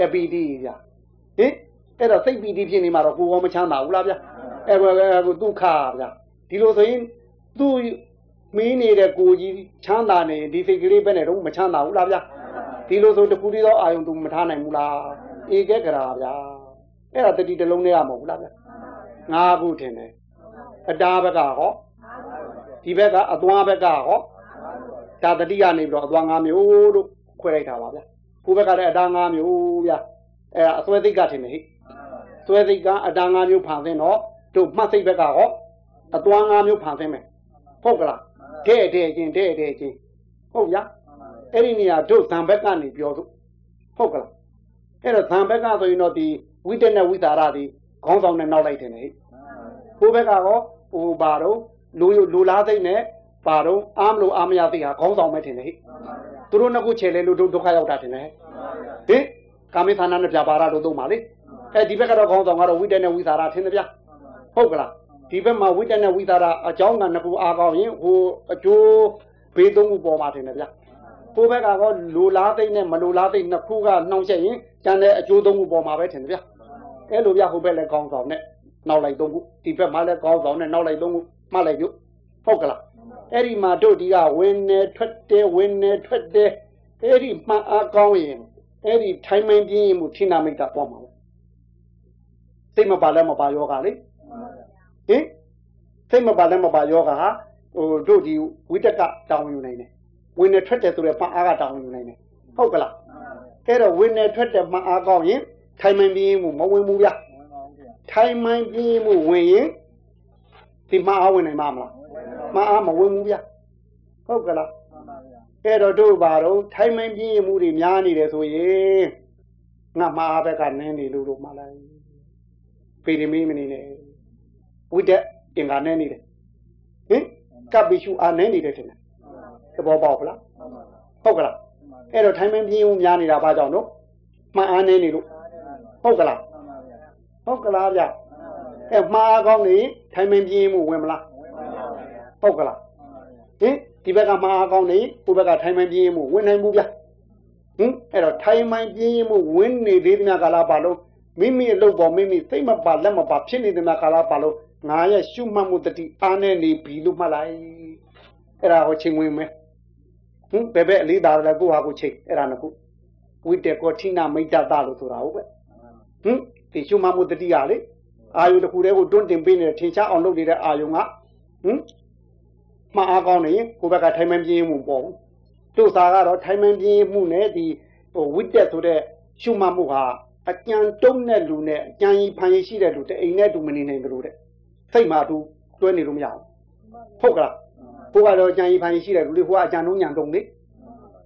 အပီတိဗျာဟင်အဲ့တော့စိတ်ပီတိဖြစ်နေမှာတော့ကိုယ်ကောမချမ်းသာဘူးလားဗျာအဲကိုဒုက္ခဗျာဒီလိုဆိုရင်သူ့မင်းနေတဲ့ကိုကြီးချမ်းသာနေဒီစိတ်ကလေးပဲနဲ့တော့မချမ်းသာဘူးလားဗျာဒီလိုဆိုတခုတည်းသောအာယုံသူမထားနိုင်ဘူးလားဧကကရာဗျာအဲ့ဒါတတိတလုံးနဲ့ရမဟုတ်ဘူးလားဗျာငါးခုထင်တယ် အတားဘက်ကဟောဒီဘက်ကအသွားဘက်ကဟောဒါတတိကနေပြီးတော့အသွား၅မျိုးလို့ခွဲလိုက်တာပါဗျာကိုဘက်ကလည်းအတား၅မျိုးဗျာအဲ့ဒါအစွဲသိက္ခထင်တယ်ဟိစွဲသိက္ခအတား၅မျိုးဖန်ဆင်းတော့တို့မှတ်စိတ်ဘက်ကဟောအသွား၅မျိုးဖန်ဆင်းမယ်ဟုတ်ကလားတဲ့တဲ့ချင်းတဲ့တဲ့ချင်းဟုတ်ဗျာအဲ့ဒီနေရာတို့ဇံဘက်ကနေပြောသူဟုတ်ကလားအဲ့တော့ဇံဘက်ကဆိုရင်တော့ဒီဝိတ္တနဲ့ဝိသရာဒီခေါင်းဆောင်နဲ့နောက်လိုက်တယ်နေ ဟိုဘက်ကတော့ဟိုပါတော့လူလူလားသိနဲ့ပါတော့အားမလို့အားမရသိဟာခေါင်းဆောင်မဲ့ထင်တယ်ဟိသူတို့နှစ်ခုချေလဲလို့ဒုက္ခရောက်တာထင်တယ်ဟင်ကာမိသနာနဲ့ပြပါရလို့သုံးပါလေအဲဒီဘက်ကတော့ခေါင်းဆောင်ကတော့ဝိတ္တနဲ့ဝိသရာထင်တယ်ဗျဟုတ်ကလားဒီဘက်မှာဝိတ္တနဲ့ဝိသရာအကြောင်းကနှစ်ခုအားကောင်းရင်ဟိုအကျိုးဘေးသုံးခုပေါ်မှာထင်တယ်ဗျကိုဘက်ကတော့လူလားသိနဲ့မလူလားသိနှစ်ခုကနှောင့်ယှက်ရင်ကျန်တဲ့အကျိုးသုံးခုပေါ်မှာပဲထင်တယ်ဗျအဲ့လိုဗျဟိုဘက်လည်းခေါင်းဆောင်နဲ့ နောက်လိုက်သုံးခုဒီဘက်မှာလည်းခေါင်းဆောင်နဲ့နောက်လိုက်သုံးခုမှတ်လိုက်ပြုဟုတ်ကလားအဲ့ဒီမှာတို့ဒီကဝင်နေထွက်တယ်ဝင်နေထွက်တယ်အဲ့ဒီမှန်အားကောင်းရင်အဲ့ဒီထိုင်မှန်ပြင်းမှုထိနာမိတ်တာပေါ်မှာစိတ်မပါလဲမပါယောဂလေဟင်စိတ်မပါလဲမပါယောဂဟာဟိုတို့ဒီဝိတကတောင်းယူနိုင်တယ်ဝင်နေထွက်တယ်ဆိုတဲ့မှန်အားကတောင်းယူနိုင်တယ်ဟုတ်ကလားအဲ့တော့ဝင်နေထွက်တယ်မှန်အားကောင်းရင်ထိုင်မှန်ပြင်းမှုမဝင်ဘူးဗျာ ထိုင်မှန်ပြင်းမှုဝင်ရင်ဒီမှန်အားဝင်နိုင်မှာမလားမှန်အားမဝင်ဘူးဗျာဟုတ်ကလားအဲ့တော့တို့ဘာတော့ထိုင်မှန်ပြင်းမှုတွေများနေတယ်ဆိုရင်ငါမှားဘက်ကနင်းနေလို့လို့မှလိုက်ပေရမီမနေနဲ့ဝိတက်အင်္ဂါနဲ့နေတယ်ဟင်ကပ်ပိရှုအာနဲ့နေတယ်ထင်တယ်သဘောပေါက်ပလားဟုတ်ကလားအဲ့တော့ထိုင်မှန်ပြင်းမှုများနေတာဘာကြောင့်တော့မှန်အားနေနေလို့ဟုတ်ကလား ဟုတ်ကလားဗျအဲမှားကောင်းနေထိုင်မှန်ပြင်းမှုဝင်မလားဟုတ်ကလားဟင်ဒီဘက်ကမှားကောင်းနေဟိုဘက်ကထိုင်မှန်ပြင်းမှုဝင်နိုင်ဘူးဗျဟင်အဲ့တော့ထိုင်မှန်ပြင်းမှုဝင်နေသေးတဲ့ကာလပါလို့မိမိအလုပ်ပေါ်မိမိသိမပါလက်မပါဖြစ်နေတဲ့ကာလပါလို့ငါရဲ့ရှုမှတ်မှုတတိအားနဲ့နေပြီလို့မှတ်လိုက်အဲ့ဒါဟောချိန်ဝင်မယ်ဟင်ဘယ်ဘက်အလေးသာလဲကိုဟာကိုချိန်အဲ့ဒါနခုဝိတေကောထိနာမိတ်တတလို့ဆိုတာဟုတ်ပဲဟင် ဒီရှုမှတ်မှုတတိကလေအာယုတခုတည်းကိုတွန်းတင်ပေးနေတဲ့ထင်ရှားအောင်လုပ်နေတဲ့အာယုကဟင်မှားအားကောင်းနေရင်ကိုယ့်ဘက်ကထိုင်မှန်ပြင်းမှုပေါ့တို့စာကတော့ထိုင်မှန်ပြင်းမှုနဲ့ဒီဟိုဝိတက်ဆိုတဲ့ရှုမှတ်မှုဟာအကြံတုံးတဲ့လူနဲ့အကြံကြီးဖန်ရရှိတဲ့လူတအိမ်နဲ့တူမနေနိုင်ဘူးတဲ့စိတ်မှာသူတွဲနေလို့မရဘူးဟုတ်ကလားဘုရားတော့အကြံကြီးဖန်ရရှိတဲ့လူတွေဟိုကအကြံတုံးညံတုံးလေ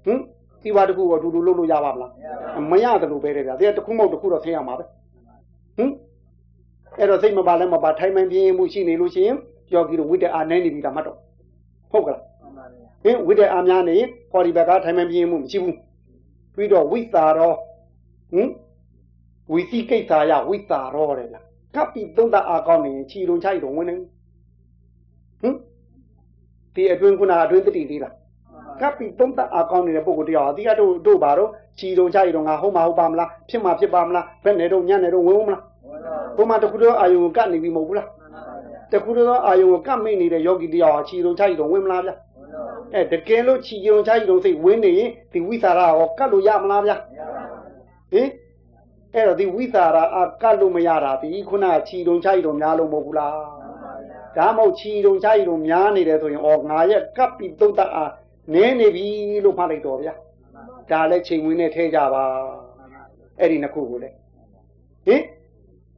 ဟင်ဒီပါတခုကိုတူတူလုပ်လို့ရပါမလားမရတယ်လို့ပဲတဲ့ဗျာတခုမဟုတ်တခုတော့ဆင်းရမှာပဲ ဟင်အဲ့တော့စိတ်မပါလဲမပါထိုင်မှန်ပြင်းမှုရှိနေလို့ရှိရင်ယောဂီတို့ဝိတ္တအာနိုင်နေပြီလားမှတ်တော့ဟုတ်ကလားဟင်ဝိတ္တအာများနေဟောဒီဘက်ကထိုင်မှန်ပြင်းမှုမရှိဘူးပြီးတော့ဝိသာရောဟင်ဝီစီကိစ္စရဝိသာရောတဲ့လားကပ်ပြီးသုံးတာအာကောင်းနေချီလုံးချိုက်တော့ဝင်နေဟင်ဒီအတွင်းခုနအတွင်းတတိသေးလားကပ်ပြီးသုံးသက်အားကောင်းနေတဲ့ပုဂ္ဂိုလ်တရားအတိအတို့တို့ပါတော့ ချီတုံချရီတုံငါဟုတ်မှာဟုတ်ပါမလားဖြစ်မှာဖြစ်ပါမလားဘယ်နဲ့တော့ညနေတော့ဝင်ဦးမလားဘုမတခုတော့အာယုံကတ်နေပြီမဟုတ်ဘူးလားတခုတော့အာယုံကိုကတ်မိနေတဲ့ယောဂီတရားဟာချီတုံချရီတုံဝင်မလားဗျအဲတကယ်လို့ချီတုံချရီတုံစိတ်ဝင်နေရင်ဒီဝိသရာရောကတ်လို့ရမလားဗျဟင်အဲ့တော့ဒီဝိသရာအကတ်လို့မရတာဒီခုနချီတုံချရီတုံများလို့မဟုတ်ဘူးလားဒါမှမဟုတ်ချီတုံချရီတုံများနေတယ်ဆိုရင်ဩငါရဲ့ကပ်ပြီးသုံးတတ်အားနင်းနေပြီလို့မှတ်လိုက်တော့ဗျာ ဒါလည်းချိန်ဝင်နဲ့ထဲကြပါအဲ့ဒီနှစ်ခုကိုလေဟင်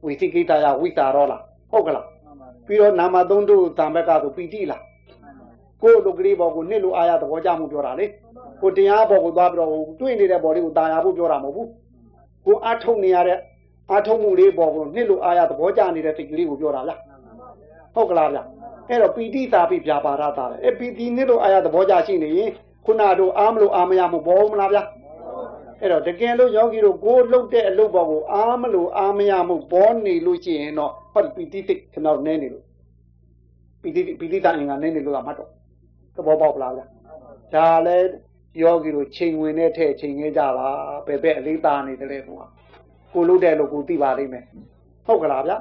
ဝိသိကိတာယဝိတာရောလားဟုတ်ကလားပြီးတော့နာမသုံးတို့တံဘက်ကဆိုပီတိလားကိုယ်လူကလေးဘော်ကိုနှစ်လိုအားရသဘောကျမှုပြောတာလေကိုတရားဘော်ကိုသွားပြီးတော့တွေ့နေတဲ့ဘော်လေးကိုတာယာဖို့ပြောတာမဟုတ်ဘူးကိုအထုတ်နေရတဲ့အထုတ်မှုလေးဘော်ကိုနှစ်လိုအားရသဘောကျနေတဲ့စိတ်ကလေးကိုပြောတာဗျဟုတ်ကလားဗျအဲ့တော့ပီတိသာပိပြာပါရတာလေအဲ့ပီတိနှစ်လိုအားရသဘောကျရှိနေရင် ခုနတို့အားမလို့အားမရမှုဘောမလားဗျအဲ့တော့တကယ်လို့ယောဂီတို့ကိုလှုပ်တဲ့အလုပ်ဘောကိုအားမလို့အားမရမှုဘောနေလို့ရှိရင်တော့ဟောပီတိစိတ်ကျွန်တော်နည်းနေလို့ပီတိပီတိတန်ငါနည်းနေလို့ကမှတ်တော့သဘောပေါက်လားဗျဒါလည်းယောဂီတို့ချိန်ဝင်တဲ့ထဲချိန်ခဲ့ကြပါပဲပဲအလေးသားနေတယ်လေကွာကိုလှုပ်တဲ့လို့ကိုသိပါလိမ့်မယ်ဟုတ်ကလားဗျ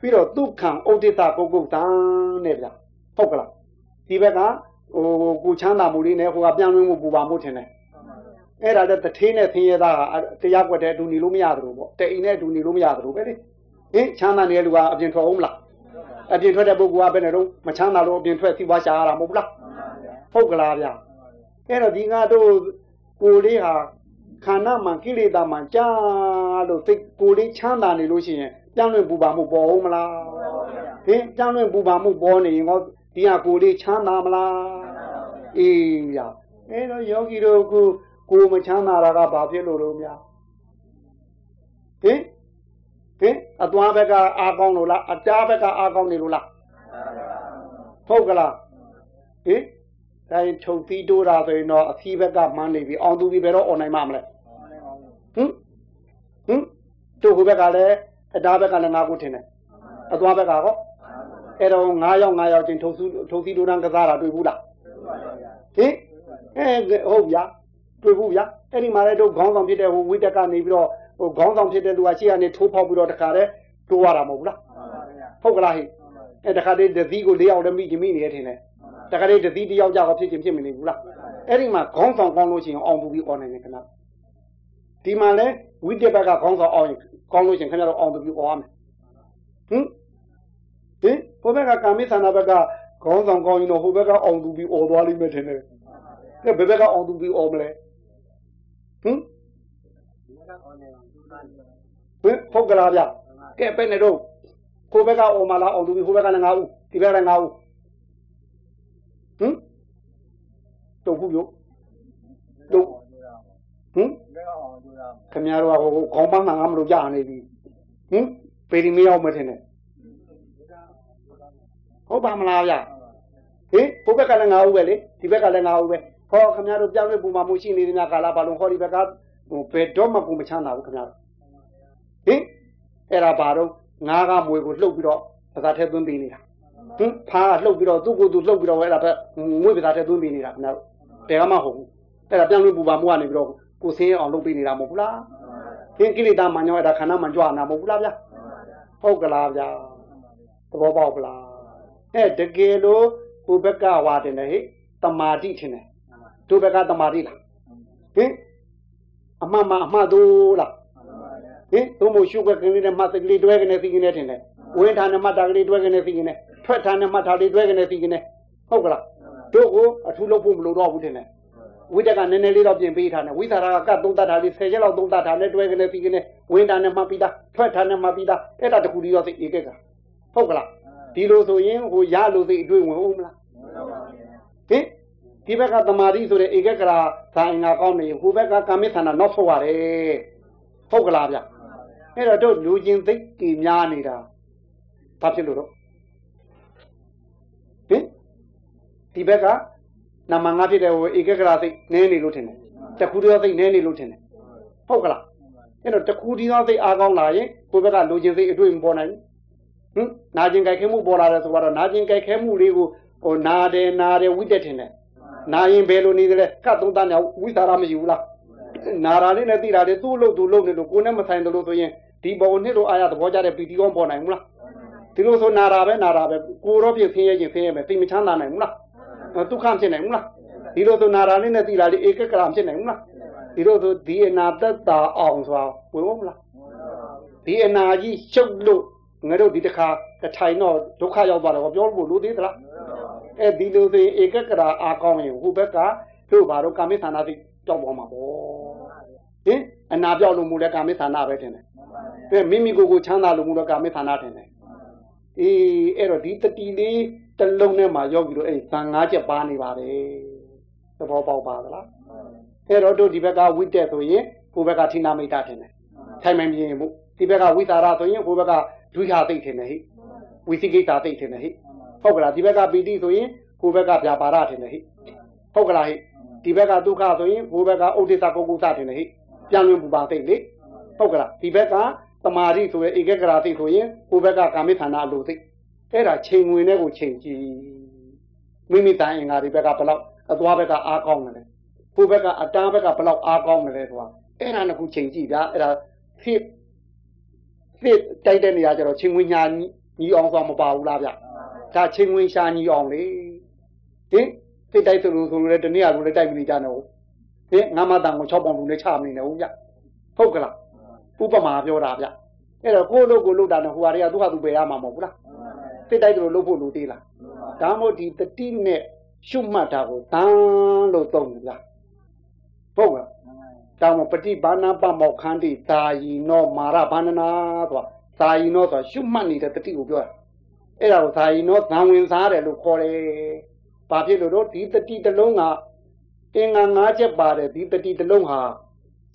ပြီးတော့ဒုက္ခံဩဒိတကုတ်ကုတ်တန်နဲ့ဗျဟုတ်ကလားဒီဘက်က ဟိုကိုချမ်းသာမှုလေးနဲ့ဟိုကပြန်လွှင့်မှုပူပါမှုထင်တယ်အဲ့ဒါတထေးနဲ့ဆင်းရဲသားကတရားကွက်တဲ့အတူနေလို့မရသလိုပေါ့တအိမ်နဲ့အတူနေလို့မရသလိုပဲလေဟင်ချမ်းသာနေတဲ့လူကအပြင်ထွက်အောင်မလားအပြင်ထွက်တဲ့ပုဂ္ဂိုလ်ကဘယ်နဲ့တော့မချမ်းသာလို့အပြင်ထွက်စီးပွားရှာရတာမဟုတ်ဘူးလားဟုတ်ကလားဗျအဲ့တော့ဒီငါတို့ကိုလေးဟာခန္ဓာမှာကိလေသာမှာကြာလို့သိကိုလေးချမ်းသာနေလို့ရှိရင်ပြန်လွင့်ပူပါမှုပေါ်အောင်မလားဟင်ပြန်လွင့်ပူပါမှုပေါ်နေရင်ဟော ဒီဟာကိုလေးချမ်းသာမလားအေးဗျအဲ့တော့ယောဂီတို့ကိုကိုမချမ်းသာတာကဘာဖြစ်လို့လို့များဟင်ဟင်အသွားဘက်ကအားကောင်းလို့လားအကြားဘက်ကအားကောင်းနေလို့လားဟုတ်ကလားဟင်ဒါရင်ချုပ်သီးတိုးတာဆိုရင်တော့အစီးဘက်ကမှန်းနေပြီအောင်သူပြီဘယ်တော့ online မှာမလဲဟင်ဟင်တို့ဟိုဘက်ကလည်းအတားဘက်ကလည်းငါးခုထင်တယ်အသွားဘက်ကဟော အဲ့တော့9ယောက်9ယောက်ချင်းထုတ်စုထုတ်သီးတိုးတန်းကစားတာတွေ့ဘူးလားဟင်အဲဟုတ်ဗျာတွေ့ဘူးဗျာအဲ့ဒီမှာလည်းတို့ခေါင်းဆောင်ဖြစ်တဲ့ဟိုဝိတက်ကနေပြီးတော့ဟိုခေါင်းဆောင်ဖြစ်တဲ့လူကရှေ့ကနေထိုးဖောက်ပြီးတော့တခါတည်းတိုးရတာမဟုတ်ဘူးလားဟုတ်ကလားဟိအဲတခါတည်းဒသီးကို၄ယောက်လည်းမိချင်မိနေရထင်တယ်တခါတည်းဒသီးတယောက်ကြောက်ဖြစ်ချင်းဖြစ်မနေဘူးလားအဲ့ဒီမှာခေါင်းဆောင်ကောင်းလို့ရှိရင်အောင်ပူပြီးអော်နိုင်တယ်ခဏဒီမှာလဲဝိတက်ဘက်ကခေါင်းဆောင်အောင်ရင်ကောင်းလို့ရှိရင်ခင်ဗျားတို့အောင်ပူပြီးអော်ရမယ်ဟင် ဟင်ဟိုဘက်ကကာမိသနာဘက်ကခေါင်းဆောင်ကောင်းရင်တော့ဟိုဘက်ကအောင်သူပြီးអော်သွားလိမ့်မယ်ထင်တယ်ကဲဘယ်ဘက်ကအောင်သူပြီးអော်မလဲဟင်ဟင်ဟုတ်ကလားဗျကဲပဲ့နေတော့ကိုဘက်ကအော်မလားအောင်သူပြီးဟိုဘက်ကလည်းငါဦးဒီဘက်ကလည်းငါဦးဟင်တို့ဘူးယောတို့ဟင်ခင်ဗျားတို့ကဟိုခေါင်းပန်းငါမလို့ကြာနေပြီဟင်ပေဒီမရောက်မထင်နဲ့ ဟုတ်ပါမလားဗျဟင်ဟိုဘက်ကလည်းငါဦးပဲလေဒီဘက်ကလည်းငါဦးပဲဟောခင်ဗျားတို့ပြောင်းလဲပူမှာမှုရှိနေတဲ့များကာလာဘာလို့ဟောဒီဘက်ကဟိုဘယ်တော့မှကိုမချမ်းသာဘူးခင်ဗျားတို့ဟင်အဲ့ဒါဘာတော့ငါးကမွေကိုလှုပ်ပြီးတော့ပစာထဲသွင်းပေးနေတာဟင်ဖားကလှုပ်ပြီးတော့သူ့ကိုယ်သူလှုပ်ပြီးတော့အဲ့ဒါပဲမွေပစာထဲသွင်းပေးနေတာခင်ဗျားတို့တဲကမှဟုတ်ဘူးအဲ့ဒါပြောင်းလဲပူပါမှုကနေပြီးတော့ကိုဆင်းအောင်လုပ်ပေးနေတာမဟုတ်ဘူးလားဟင်ကိလေသာမှန်ကြောအဲ့ဒါခန္ဓာမှန်ကြွနာမဟုတ်ဘူးလားဗျာဟုတ်ကလားဗျာသဘောပေါက်ပလား အဲတကယ်လို့ကိုဘက်ကဝါတင်တယ်ဟိတမာတိထင်တယ်တို့ဘက်ကတမာတိလားဟင်အမှန်မှအမှန်တို့လားဟင်တို့မို့ရှုပ်ကကလေးနဲ့မှတ်ကလေးတွဲကနေသိကနေထင်တယ်ဝင်းထာနဲ့မှတ်တာကလေးတွဲကနေသိကနေထွက်ထာနဲ့မှတ်တာလေးတွဲကနေသိကနေဟုတ်ကလားတို့ကိုအထူးလုပ်ဖို့မလိုတော့ဘူးထင်တယ်ဝိတက်ကနည်းနည်းလေးတော့ပြင်ပေးထားတယ်ဝိသရာကကသုံးတတ်တာလေး10ချက်လောက်သုံးတတ်တာနဲ့တွဲကနေပြီးကနေဝင်းတာနဲ့မှတ်ပြီးသားထွက်တာနဲ့မှတ်ပြီးသားအဲ့ဒါတခုတည်းတော့သိဧကကဟုတ်ကလား ဒီလိုဆိုရင်ဟိုရလို့သိအတွေ့ဝင်ဦးမလားဟင်ဒီဘက်ကတမာတိဆိုတဲ့ဧကကရာဇာအင်္ဂါကောင်းနေဟိုဘက်ကကာမိသနာနောက်ဆုတ်ရတယ်ဟုတ်ကလားဗျအဲ့တော့တို့လူချင်းသိကြည်များနေတာဘာဖြစ်လို့တော့ဟင်ဒီဘက်ကနာမငါဖြစ်တဲ့ဟိုဧကကရာသိနည်းနေလို့ထင်တယ်တခုတည်းသိနည်းနေလို့ထင်တယ်ဟုတ်ကလားအဲ့တော့တခုတည်းသောသိအားကောင်းလာရင်ကိုယ့်ဘက်ကလူချင်းသိအတွေ့မပေါ်နိုင်ဘူး ဟင်နာကျင်ကြိုက်ခဲမှုပေါ်လာတယ်ဆိုတော့နာကျင်ကြိုက်ခဲမှုလေးကိုဟိုနာတယ်နာတယ်ဝိတက်ထင်တယ်နာရင်ဘယ်လိုနေသလဲကတ်သုံးတန်းညဝိသရာမရှိဘူးလားနာရာလေးနဲ့သိတာလေသူ့လို့သူ့လို့နေလို့ကိုယ်နဲ့မဆိုင်တယ်လို့ဆိုရင်ဒီဘောနှစ်လိုအာရသဘောကြတဲ့ပီတိကောပေါ်နိုင်ဘူးလားဒီလိုဆိုနာရာပဲနာရာပဲကိုရောပြဆင်းရဲခြင်းဆင်းရဲမယ်သိမချမ်းသာနိုင်ဘူးလားဒုက္ခဖြစ်နိုင်ဘူးလားဒီလိုဆိုနာရာလေးနဲ့သိတာလေဧကကရာဖြစ်နိုင်ဘူးလားဒီလိုဆိုဒီအနာသက်တာအောင်ဆိုတာဝင်ဖို့မလားဒီအနာကြီးရှုပ်လို့ ငါတို့ဒီတစ်ခါတထိုင်တော့ဒုက္ခရောက်သွားတယ်ပြောလို့လို့သေးသလားအဲဒီလိုဆိုရင်ဧကကရာအာကောင်းရင်ဟိုဘက်ကတို့ဘာတော့ကာမိသနာသိကြောက်ပေါ်မှာပေါ့ဟင်အနာပြောက်လို့မူလဲကာမိသနာပဲတင်တယ်အဲမိမိကိုယ်ကိုချမ်းသာလို့မူလဲကာမိသနာတင်တယ်အေးအဲ့တော့ဒီတတိလေးတစ်လုံးထဲမှာယောဂီတို့အဲ့ဇန်၅ချက်ပါနေပါတယ်သဘောပေါက်ပါသလားအဲ့တော့တို့ဒီဘက်ကဝိတက်ဆိုရင်ဟိုဘက်ကဌိနာမိတ်တာထင်တယ်ထိုင်မှန်ပြင်းမှုဒီဘက်ကဝိသရာဆိုရင်ဟိုဘက်က ဒုက္ခသိထင်တယ်ဟိဝိသိကိတာသိထင်တယ်ဟိဟုတ်ကလားဒီဘက်ကပီတိဆိုရင်ဟိုဘက်ကဗျာပါဒထင်တယ်ဟိဟုတ်ကလားဟိဒီဘက်ကဒုက္ခဆိုရင်ဟိုဘက်ကဥဒိစ္စကုက္ကုသထင်တယ်ဟိပြန်လွင်ပူပါသိလေဟုတ်ကလားဒီဘက်ကတမာရိဆိုရင်ဧကဂရာသိဆိုရင်ဟိုဘက်ကကာမိဌာနအလိုသိအဲ့ဒါချိန်ဝင်တဲ့ကိုချိန်ကြည့်မိမိတိုင်းအင်္ဂါဒီဘက်ကဘလောက်အသွားဘက်ကအားကောင်းတယ်ဟိုဘက်ကအတားဘက်ကဘလောက်အားကောင်းတယ်ဆိုတာအဲ့ဒါနှစ်ခုချိန်ကြည့်ဗျာအဲ့ဒါဖြစ် ဖြစ်တိုက်တဲ့နေရာကျတော့ချိန်ဝင်ညာညီအောင်ဆိုမပါဘူးလားဗျဒါချိန်ဝင်ရှာညီအောင်လေဟင်ဖြစ်တိုက်ဆိုလို့ဆိုလို့လည်းတနည်းအားလို့လည်းတိုက်မနေကြနဲ့ဟုတ်ဟင်ငါမတန်ကို6ပေါင်လူနဲ့ချမနေနဲ့ဟုတ်ဗျဟုတ်ကလားဥပမာပြောတာဗျအဲ့တော့ကိုယ့်လို့ကိုလို့တာနဲ့ဟိုဟာတွေကသူ့ဟာသူပဲရမှာမဟုတ်ဘူးလားဖြစ်တိုက်တယ်လို့လုပ်ဖို့လိုသေးလားဒါမှမဟုတ်ဒီတတိနဲ့ရှုမှတ်တာကိုတန်းလို့သုံးတယ်ဗျဟုတ်ကဲ့ တောင်းပฏิဘာနာပမောခန္တိသာယီနောမာရဘာနနာဆိုတာသာယီနောဆိုတာရှုမှတ်နေတဲ့တတိကိုပြောတာအဲ့ဒါကိုသာယီနောသံဝင်စားတယ်လို့ခေါ်တယ်ဘာဖြစ်လို့တော့ဒီတတိတစ်လုံးကအင်္ဂါ၅ချက်ပါတယ်ဒီတတိတစ်လုံးဟာ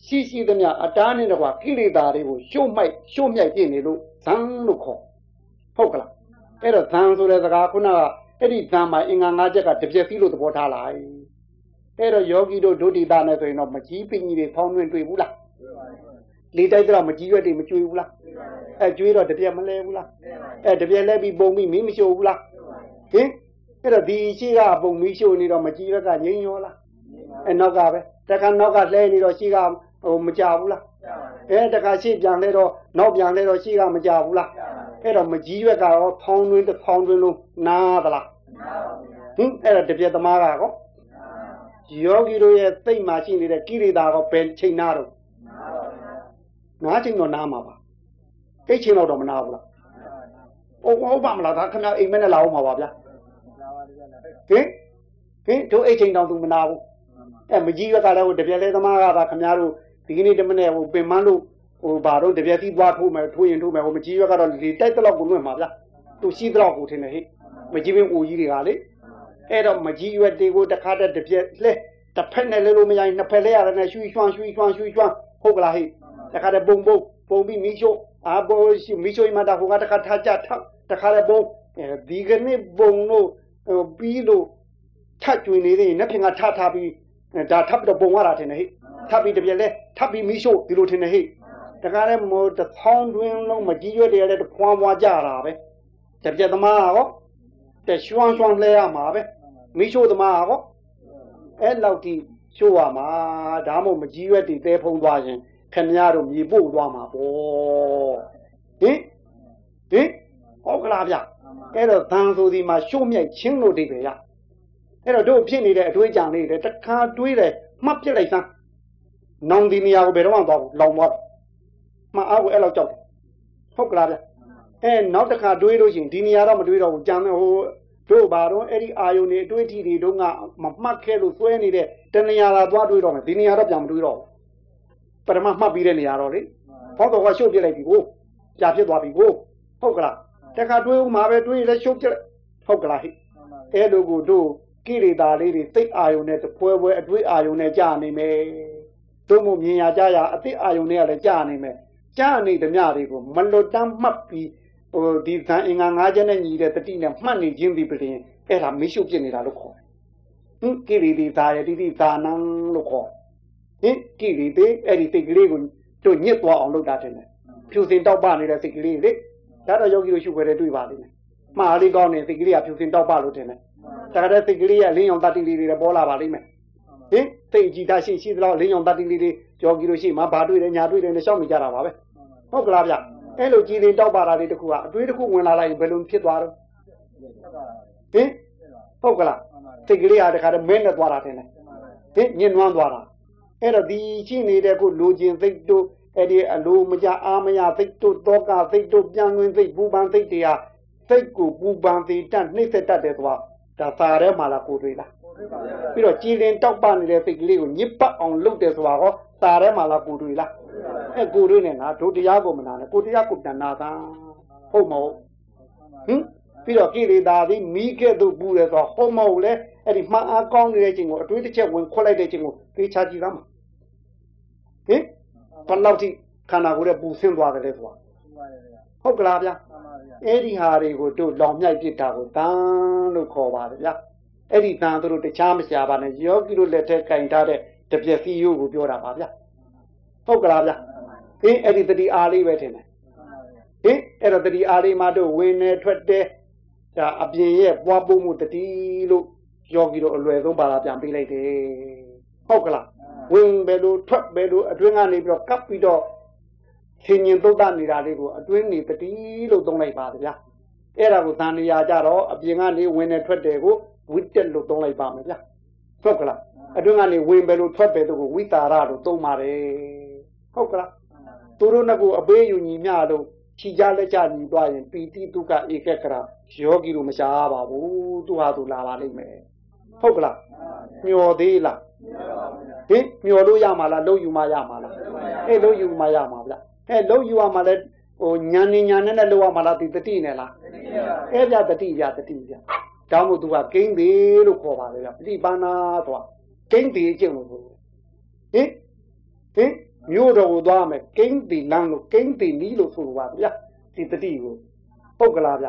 ရှိရှိသမျှအတားနဲ့တကွာကိလေသာတွေကိုရှုမိုက်ရှုမြိုက်ပြနေလို့ဇံလို့ခေါ်ဟုတ်ကလားအဲ့တော့ဇံဆိုတဲ့စကားခုနကအဲ့ဒီဇံမှာအင်္ဂါ၅ချက်ကတပြက်စီးလို့သဘောထားလိုက် အဲ့တော့ယောဂီတို့ဒုတိတာနဲ့ဆိုရင်တော့မကြီးပင်ကြီးတွေဖောင်းတွင်တွေ့ဘူးလားလေတိုက်တော့မကြီးရွက်တွေမကျွေးဘူးလားအဲကျွေးတော့တပြက်မလဲဘူးလားအဲတပြက်လဲပြီးပုံပြီးမင်းမရှို့ဘူးလားဟင်အဲ့တော့ဒီရှိကပုံပြီးရှို့နေတော့မကြီးရွက်ကငြိမ်းရောလားအဲနောက်ကပဲတခါနောက်ကလှဲနေတော့ရှိကဟိုမကြဘူးလားအဲတခါရှိပြန်လဲတော့နောက်ပြန်လဲတော့ရှိကမကြဘူးလားအဲ့တော့မကြီးရွက်ကတော့ဖောင်းတွင်တစ်ဖောင်းတွင်လုံးနားသလားဟင်အဲ့တော့တပြက်သမားကကော ယောဂီတို့ရဲ့သိမ့်မှာရှိနေတဲ့ကိရိတာကောဘယ်ချိန်နာတော့နားချိန်တော့နားမှာပါကိတ်ချိန်တော့တော့မနာဘူးလားဟုတ်ဟုတ်ပါမလားဒါခင်ဗျအိမ်မက်နဲ့လာအောင်ပါပါဗျာဟင်ဟင်တို့အိတ်ချိန်တောင်သူမနာဘူးအဲမကြီးရွက်ကလည်းဟိုတပြက်လဲသမားကပါခင်ဗျားတို့ဒီကနေ့တမနဲ့ဟိုပင်မလို့ဟိုဘာတော့တပြက်စီးသွားထိုးမယ်ထိုးရင်ထိုးမယ်ဟိုမကြီးရွက်ကတော့လေတိုက်တော့ကိုလွင့်မှာဗျာသူရှိတော့ကိုထင်တယ်ဟိမကြီးပင်အိုကြီးတွေကလေ အဲ့တော့မကြီးရွက်တွေကိုတစ်ခါတည်းတပြက်လဲတစ်ဖက်နဲ့လဲလို့မရရင်နှစ်ဖက်လဲရတယ်နဲ့ရွှီရွှမ်းရွှီရွှမ်းရွှီရွှမ်းဟုတ်ကလားဟိတခါတည်းပုံပုံပုံပြီးမိချိုအာဘောရှိမိချိုမတာဟိုကတခါထားကြထောက်တခါတည်းပုံဒီကနေ့ပုံလို့ပြီးလို့ထတ်ကျွင်နေသေးရင်နှစ်ဖင်ကထထားပြီးဒါထပ်ပြီးတော့ပုံရတာထင်တယ်ဟိထပ်ပြီးတပြက်လဲထပ်ပြီးမိရှို့ဒီလိုထင်တယ်ဟိတကားလဲမို့တထောင်းတွင်းလုံးမကြီးရွက်တယ်လဲတဖွာဖွာကြတာပဲတပြက်သမားဟောတရွှမ်းရွှမ်းလဲရမှာပဲ မိရှို့သမားဟောအဲ့လောက်ထိရှို့ရမှာဒါမှမဟုတ်မကြီးရွက်တည်သေးဖုံးသွားရင်ခင်ဗျားတို့မြေပို့သွားမှာပေါ့ဟင်ဟင်ဟုတ်ကလားဗျအဲ့တော့သံဆိုဒီမှာရှို့မြိုက်ချင်းလို့ဒိဗေရအဲ့တော့တို့ဖြစ်နေတဲ့အတွေးကြံလေးတွေတခါတွေးတယ်မှတ်ပြလိုက်စမ်းနောင်ဒီနေရာကိုဘယ်တော့မှသွားဘူးလောင်သွားမှအားကိုအဲ့လောက်ကြောက်တယ်ဟုတ်ကလားဗျအဲနောက်တစ်ခါတွေးလို့ရှိရင်ဒီနေရာတော့မတွေးတော့ဘူးကြံတယ်ဟို တို့ဘာတော့အဲ့ဒီအာယုန်တွေအတွေးထီတွေတုန်းကမမှတ်ခဲ့လို့သွဲနေတဲ့တနေရာသာသွားတွေးတော့မယ်ဒီနေရာတော့ပြန်မတွေးတော့ဘူးပထမမှတ်ပြီးတဲ့နေရာတော့လေဟောတော့ကရှုပ်ပြလိုက်ပြီကိုကြာဖြစ်သွားပြီကိုဟုတ်ကလားတခါတွေးဦးမှာပဲတွေးလဲရှုပ်ပြလိုက်ဟုတ်ကလားဟိအဲ့လိုကိုတို့ကိရိတာလေးတွေသိအာယုန်နဲ့ပွဲပွဲအတွေ့အာယုန်နဲ့ကြာနေမယ်တို့မို့မြင်ရကြရအသိအာယုန်နဲ့လည်းကြာနေမယ်ကြာနေသမျှတွေကိုမလွတ်တမ်းမှတ်ပြီး ဟိုဒီဇန်အင်္ဂါ၅ချက်နဲ့ညီတဲ့တတိနဲ့မှတ်နေခြင်းဒီပြင်အဲ့ဒါမေရှုပြစ်နေတာလို့ခေါ်တယ်ဟင်ကိရိတိသာယတိတိသာနံလို့ခေါ်ဟင်ကိရိတိအဲ့ဒီစိတ်ကလေးကိုတို့ညစ်သွားအောင်လုပ်တာတင်တယ်ဖြူစင်တောက်ပနေတဲ့စိတ်ကလေးလေဒါတော့ယောဂီတို့ရှုခွဲတဲ့တွေ့ပါလိမ့်မယ်မှားလေးကောင်းနေစိတ်ကလေးကဖြူစင်တောက်ပလို့တင်တယ်တခါတည်းစိတ်ကလေးကလင်းအောင်တတိလေးတွေပေါ်လာပါလိမ့်မယ်ဟင်စိတ်ကြည်တာရှိရှိသလောက်လင်းအောင်တတိလေးတွေကြော်ကြည့်လို့ရှိမှဘာတွေ့တယ်ညာတွေ့တယ်နဲ့ရှောက်နေကြတာပါပဲဟုတ်ကလားဗျ အဲ့လိုကြည်လင်တောက်ပါတာလေးတခုကအတွေးတခုဝင်လာလိုက်ဘယ်လိုဖြစ်သွားတော့ဟင်ဟုတ်ကလားစိတ်ကလေးကတခါတည်းမင်းနဲ့သွားတာတင်တယ်ဟင်ညင်နွမ်းသွားတာအဲ့တော့ဒီရှိနေတဲ့ခုလိုချင်စိတ်တို့အဲ့ဒီအလိုမကြအားမရစိတ်တို့တောကစိတ်တို့ပြန်ဝင်စိတ်ပူပန်စိတ်တရားစိတ်ကိုပူပန်သေးတတ်နှိမ့်ဆက်တတ်တယ်သွားဒါသာထဲမှာလားကိုတွေ့လားပြီးတော့ကြည်လင်တောက်ပနေတဲ့စိတ်ကလေးကိုညစ်ပတ်အောင်လုပ်တယ်ဆိုတာဟောသာထဲမှာလားကိုတွေ့လား အဲကိုတွေ့နေလားတို့တရားကိုမနာနဲ့ကိုတရားကိုပြန်နာတာဟုတ်မဟုတ်ဟင်ပြီးတော့ကိလေသာသည်မိခဲ့သို့ပူတယ်ဆိုဟုတ်မဟုတ်လဲအဲ့ဒီမှန်အားကောင်းနေတဲ့ချိန်ကိုအတွေးတစ်ချက်ဝင်ခွက်လိုက်တဲ့ချိန်ကိုသိချကြည့်သားမှာဟင်ဘယ်လောက်ထိခန္ဓာကိုယ်ရဲ့ပူဆင်းသွားတယ်လဲဆိုတာဟုတ်ကလားဗျာအဲ့ဒီဟာတွေကိုတို့လောင်မြိုက်ပြစ်တာကိုတန်လို့ခေါ်ပါတယ်ဗျာအဲ့ဒီတန်တို့တခြားမရှာပါနဲ့ယောဂီတို့လက်ထက်ကင်ထားတဲ့တပြက်စီယို့ကိုပြောတာပါဗျာ ဟုတ်ကလားဗျာဟင်းအဲ့ဒီတတိအားလေးပဲထင်တယ်ဟင်အဲ့တော့တတိအားလေးမှတို့ဝင်နေထွက်တယ်ဒါအပြင်ရဲ့ပွားပို့မှုတတိလို့ယောဂီတို့အလွယ်ဆုံးပါလာပြန်ပေးလိုက်တယ်ဟုတ်ကလားဝင်ပဲလို့ထွက်ပဲလို့အတွင်းကနေပြီးတော့ကပ်ပြီးတော့ရှင်ញင်သုတ်တနေတာလေးကိုအတွင်းနေတတိလို့သုံးလိုက်ပါဗျာအဲ့ဒါကိုသံနေရာကြတော့အပြင်ကနေဝင်နေထွက်တယ်ကိုဝိတက်လို့သုံးလိုက်ပါမယ်ဗျာဟုတ်ကလားအတွင်းကနေဝင်ပဲလို့ထွက်ပဲတို့ကိုဝိတာရလို့သုံးပါတယ် ဟုတ်ကလားသူတို့ကကိုအပေးယူညီမျှလို့ခြိကြလက်ကြညီသွားရင်ပီတိဒုက္ခဧကကရာယောဂီတို့မရှားပါဘူးသူဟာသူလာပါလိမ့်မယ်ဟုတ်ကလားမျောသေးလားဟင်မျောလို့ရမှာလားလုံးယူမှရမှာလားအေးလုံးယူမှရမှာဗျအဲလုံးယူရမှာလဲဟိုညာနေညာနဲ့နဲ့လုံးရမှာလားဒီတတိနဲ့လားအဲပြတတိပြတတိပြတောင်းမို့သူကကိန်းသေးလို့ခေါ်ပါလေဗျပฏิပါဏာဆိုတာကိန်းသေးအကျင့်လို့ဆိုဟင်ဟင် မြို့တော်ကိုသွားမယ်ကိန်းသေးလမ်းလို့ကိန်းသေးနီးလို့ဆိုပါဗျဒီတတိကိုပုတ်ကလားဗျ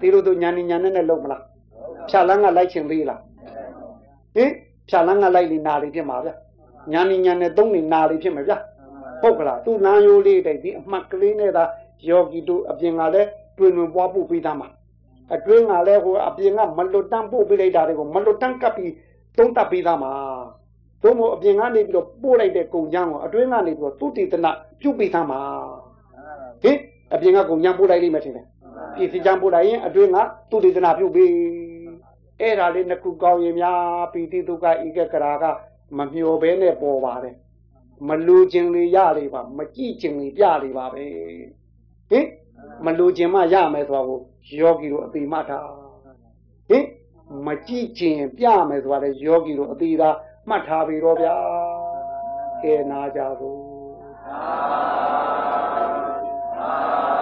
ဒီလိုသူညာနေညာနဲ့နဲ့လုံးမလားဖြာလန်းကလိုက်ချင်သေးလားဟင်ဖြာလန်းကလိုက်နေနာလေးဖြစ်မှာဗျညာနေညာနဲ့သုံးနေနာလေးဖြစ်မှာဗျဟုတ်ကလားသူ့လမ်းရိုးလေးတိုက်ဒီအမှတ်ကလေးနဲ့သာယောဂီတို့အပြင်ကလည်းတွင်တွင်ပွားဖို့ပြီးသားမှာအတွင်းကလည်းဟိုအပြင်ကမလွတ်တန်းပို့ပေးလိုက်တာတွေကိုမလွတ်တန်းကပ်ပြီးသုံးတပ်ပေးသားမှာ သို့မဟုတ်အပြင်ကနေပြီးတော့ပို့လိုက်တဲ့ကုံချမ်းကိုအတွင်းကနေပြီးတော့သူတည်တနာပြုတ်ပေးသားမှာဟင်အပြင်ကကုံချမ်းပို့လိုက်လိမ့်မယ်ထင်တယ်ပြည်စီချမ်းပို့လိုက်ရင်အတွင်းကသူတည်တနာပြုတ်ပေးအဲ့ဒါလေးနှစ်ခုကောင်းရင်များပီတိဒုက္ခဧကကရာကမမျောဘဲနဲ့ပေါ်ပါတယ်မလူခြင်းလေးရလေပါမကြည့်ခြင်းလေးပြလေပါပဲဟင်မလူခြင်းမှရမယ်ဆိုတာကိုယောဂီတို့အတိမတာဟင်မကြည့်ခြင်းပြမယ်ဆိုတာလေယောဂီတို့အတိသာ မှတ်ထားပြီတော့ဗျာကဲနာကြဘူးသာသာ